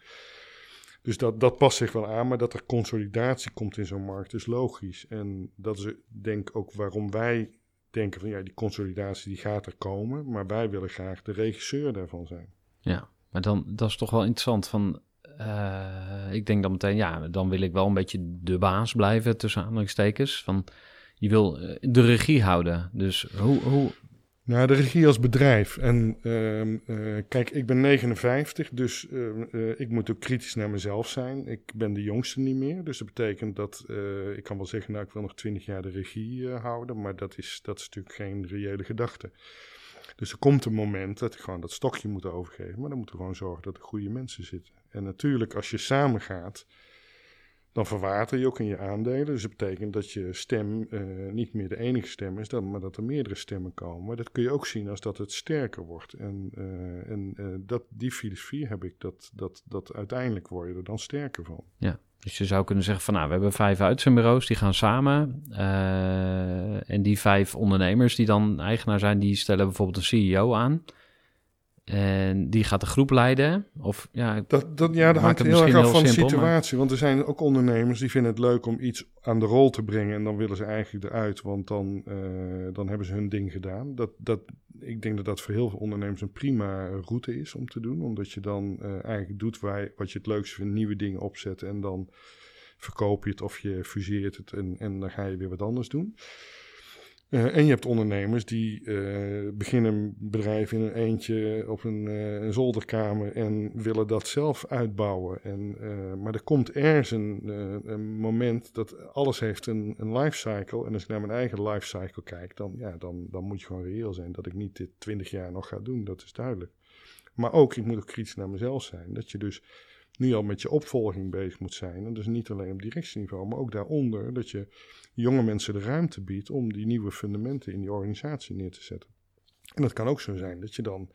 Dus dat, dat past zich wel aan, maar dat er consolidatie komt in zo'n markt is logisch. En dat is denk ook waarom wij denken van ja, die consolidatie die gaat er komen, maar wij willen graag de regisseur daarvan zijn. Ja. Maar dan, dat is toch wel interessant. Van, uh, ik denk dan meteen, ja, dan wil ik wel een beetje de baas blijven, tussen aanhalingstekens. Van, je wil eh, de regie houden. Dus hoe, hoe... Nou, de regie als bedrijf. En uh, uh, kijk, ik ben 59, dus uh, ik moet ook kritisch naar mezelf zijn. Ik ben de jongste niet meer, dus dat betekent dat ik kan wel zeggen, nou, ik wil nog 20 jaar de regie houden, maar dat is, dat is natuurlijk geen reële gedachte. Dus er komt een moment dat je gewoon dat stokje moet overgeven. Maar dan moeten we gewoon zorgen dat er goede mensen zitten. En natuurlijk, als je samen gaat, dan verwater je ook in je aandelen. Dus dat betekent dat je stem uh, niet meer de enige stem is, maar dat er meerdere stemmen komen. Maar dat kun je ook zien als dat het sterker wordt. En, uh, en uh, dat, die filosofie heb ik, dat, dat, dat uiteindelijk word je er dan sterker van. Ja. Dus je zou kunnen zeggen van nou, we hebben vijf uitzendbureaus, die gaan samen. Uh, en die vijf ondernemers die dan eigenaar zijn, die stellen bijvoorbeeld een CEO aan. En die gaat de groep leiden? Of, ja, dat, dat, ja, dat hangt heel erg af van de situatie. Want er zijn ook ondernemers die vinden het leuk om iets aan de rol te brengen. En dan willen ze eigenlijk eruit, want dan, uh, dan hebben ze hun ding gedaan. Dat, dat, ik denk dat dat voor heel veel ondernemers een prima route is om te doen. Omdat je dan uh, eigenlijk doet waar, wat je het leukste vindt, nieuwe dingen opzetten. En dan verkoop je het of je fuseert het en, en dan ga je weer wat anders doen. Uh, en je hebt ondernemers die uh, beginnen een bedrijf in een eentje op een, uh, een zolderkamer en willen dat zelf uitbouwen. En, maar er komt ergens een, een, moment dat alles heeft een, een lifecycle. En als ik naar mijn eigen lifecycle kijk, dan, ja, dan, dan moet je gewoon reëel zijn dat ik niet dit twintig jaar nog ga doen. Dat is duidelijk. Maar ook, ik moet ook kritisch naar mezelf zijn. Dat je dus nu al met je opvolging bezig moet zijn. En dus niet alleen op directieniveau, maar ook daaronder dat je jonge mensen de ruimte biedt om die nieuwe fundamenten in die organisatie neer te zetten. En dat kan ook zo zijn dat je dan,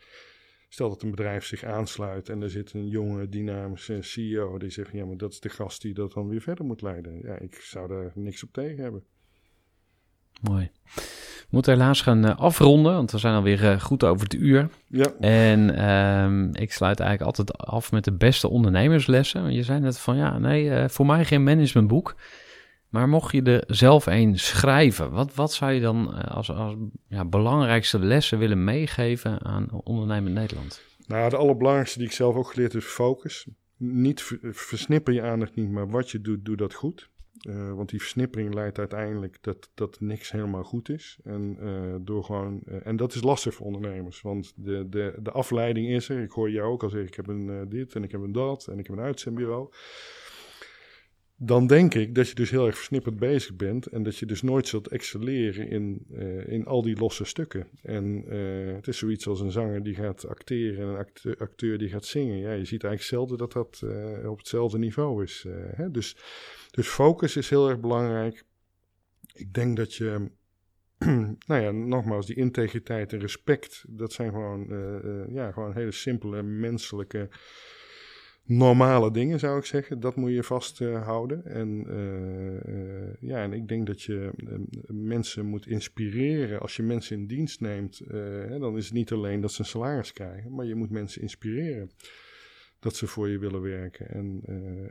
stel dat een bedrijf zich aansluit en er zit een jonge dynamische CEO die zegt, ja maar dat is de gast die dat dan weer verder moet leiden. Ja, ik zou daar niks op tegen hebben. Mooi. We moeten helaas gaan uh, afronden, want we zijn alweer uh, goed over het uur. Ja. En um, ik sluit eigenlijk altijd af met de beste ondernemerslessen. Je zei net van, ja, nee, uh, voor mij geen managementboek. Maar mocht je er zelf een schrijven, wat, wat zou je dan als, als ja, belangrijkste lessen willen meegeven aan ondernemend Nederland? Nou, de allerbelangrijkste die ik zelf ook geleerd heb is focus. niet versnipper je aandacht niet, maar wat je doet, doe dat goed. Uh, want die versnippering leidt uiteindelijk dat, dat niks helemaal goed is. En, uh, door gewoon, uh, en dat is lastig voor ondernemers. Want de, de, de afleiding is er. Ik hoor jou ook al zeggen: ik heb een dit en ik heb een dat en ik heb een uitzendbureau dan denk ik dat je dus heel erg versnipperd bezig bent en dat je dus nooit zult excelleren in, in al die losse stukken. En het is zoiets als een zanger die gaat acteren en een acteur, die gaat zingen. Ja, je ziet eigenlijk zelden dat dat op hetzelfde niveau is. Hè? Dus, dus focus is heel erg belangrijk. Ik denk dat je, nou ja, nogmaals, die integriteit en respect, dat zijn gewoon, ja, gewoon hele simpele menselijke normale dingen, zou ik zeggen. Dat moet je vasthouden. en, uh, ja, en ik denk dat je mensen moet inspireren. Als je mensen in dienst neemt, dan is het niet alleen dat ze een salaris krijgen, maar je moet mensen inspireren. Dat ze voor je willen werken. En,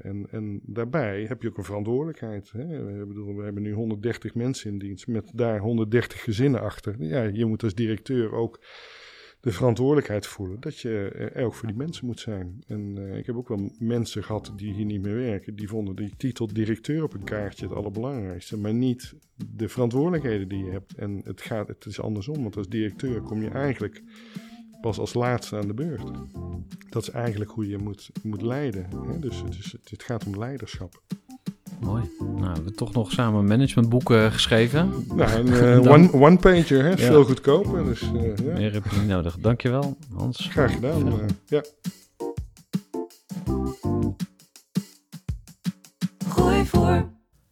en, en daarbij heb je ook een verantwoordelijkheid. Hè? We, bedoel, we hebben nu 130 mensen in dienst met daar 130 gezinnen achter. Ja, je moet als directeur ook de verantwoordelijkheid voelen dat je er ook voor die mensen moet zijn. En uh, ik heb ook wel mensen gehad die hier niet meer werken, die vonden die titel directeur op een kaartje het allerbelangrijkste, maar niet de verantwoordelijkheden die je hebt. En het, gaat, het is andersom, want als directeur kom je eigenlijk pas als laatste aan de beurt. Dat is eigenlijk hoe je moet, moet leiden. Hè? Dus het, is, het gaat om leiderschap. Mooi. Nou, we hebben toch nog samen managementboeken geschreven. Nou, een uh, one, one pager, hè? Ja. veel goedkoper. Dus, uh, ja. Meer heb je niet nodig. Dankjewel, Hans. Graag gedaan. Ja.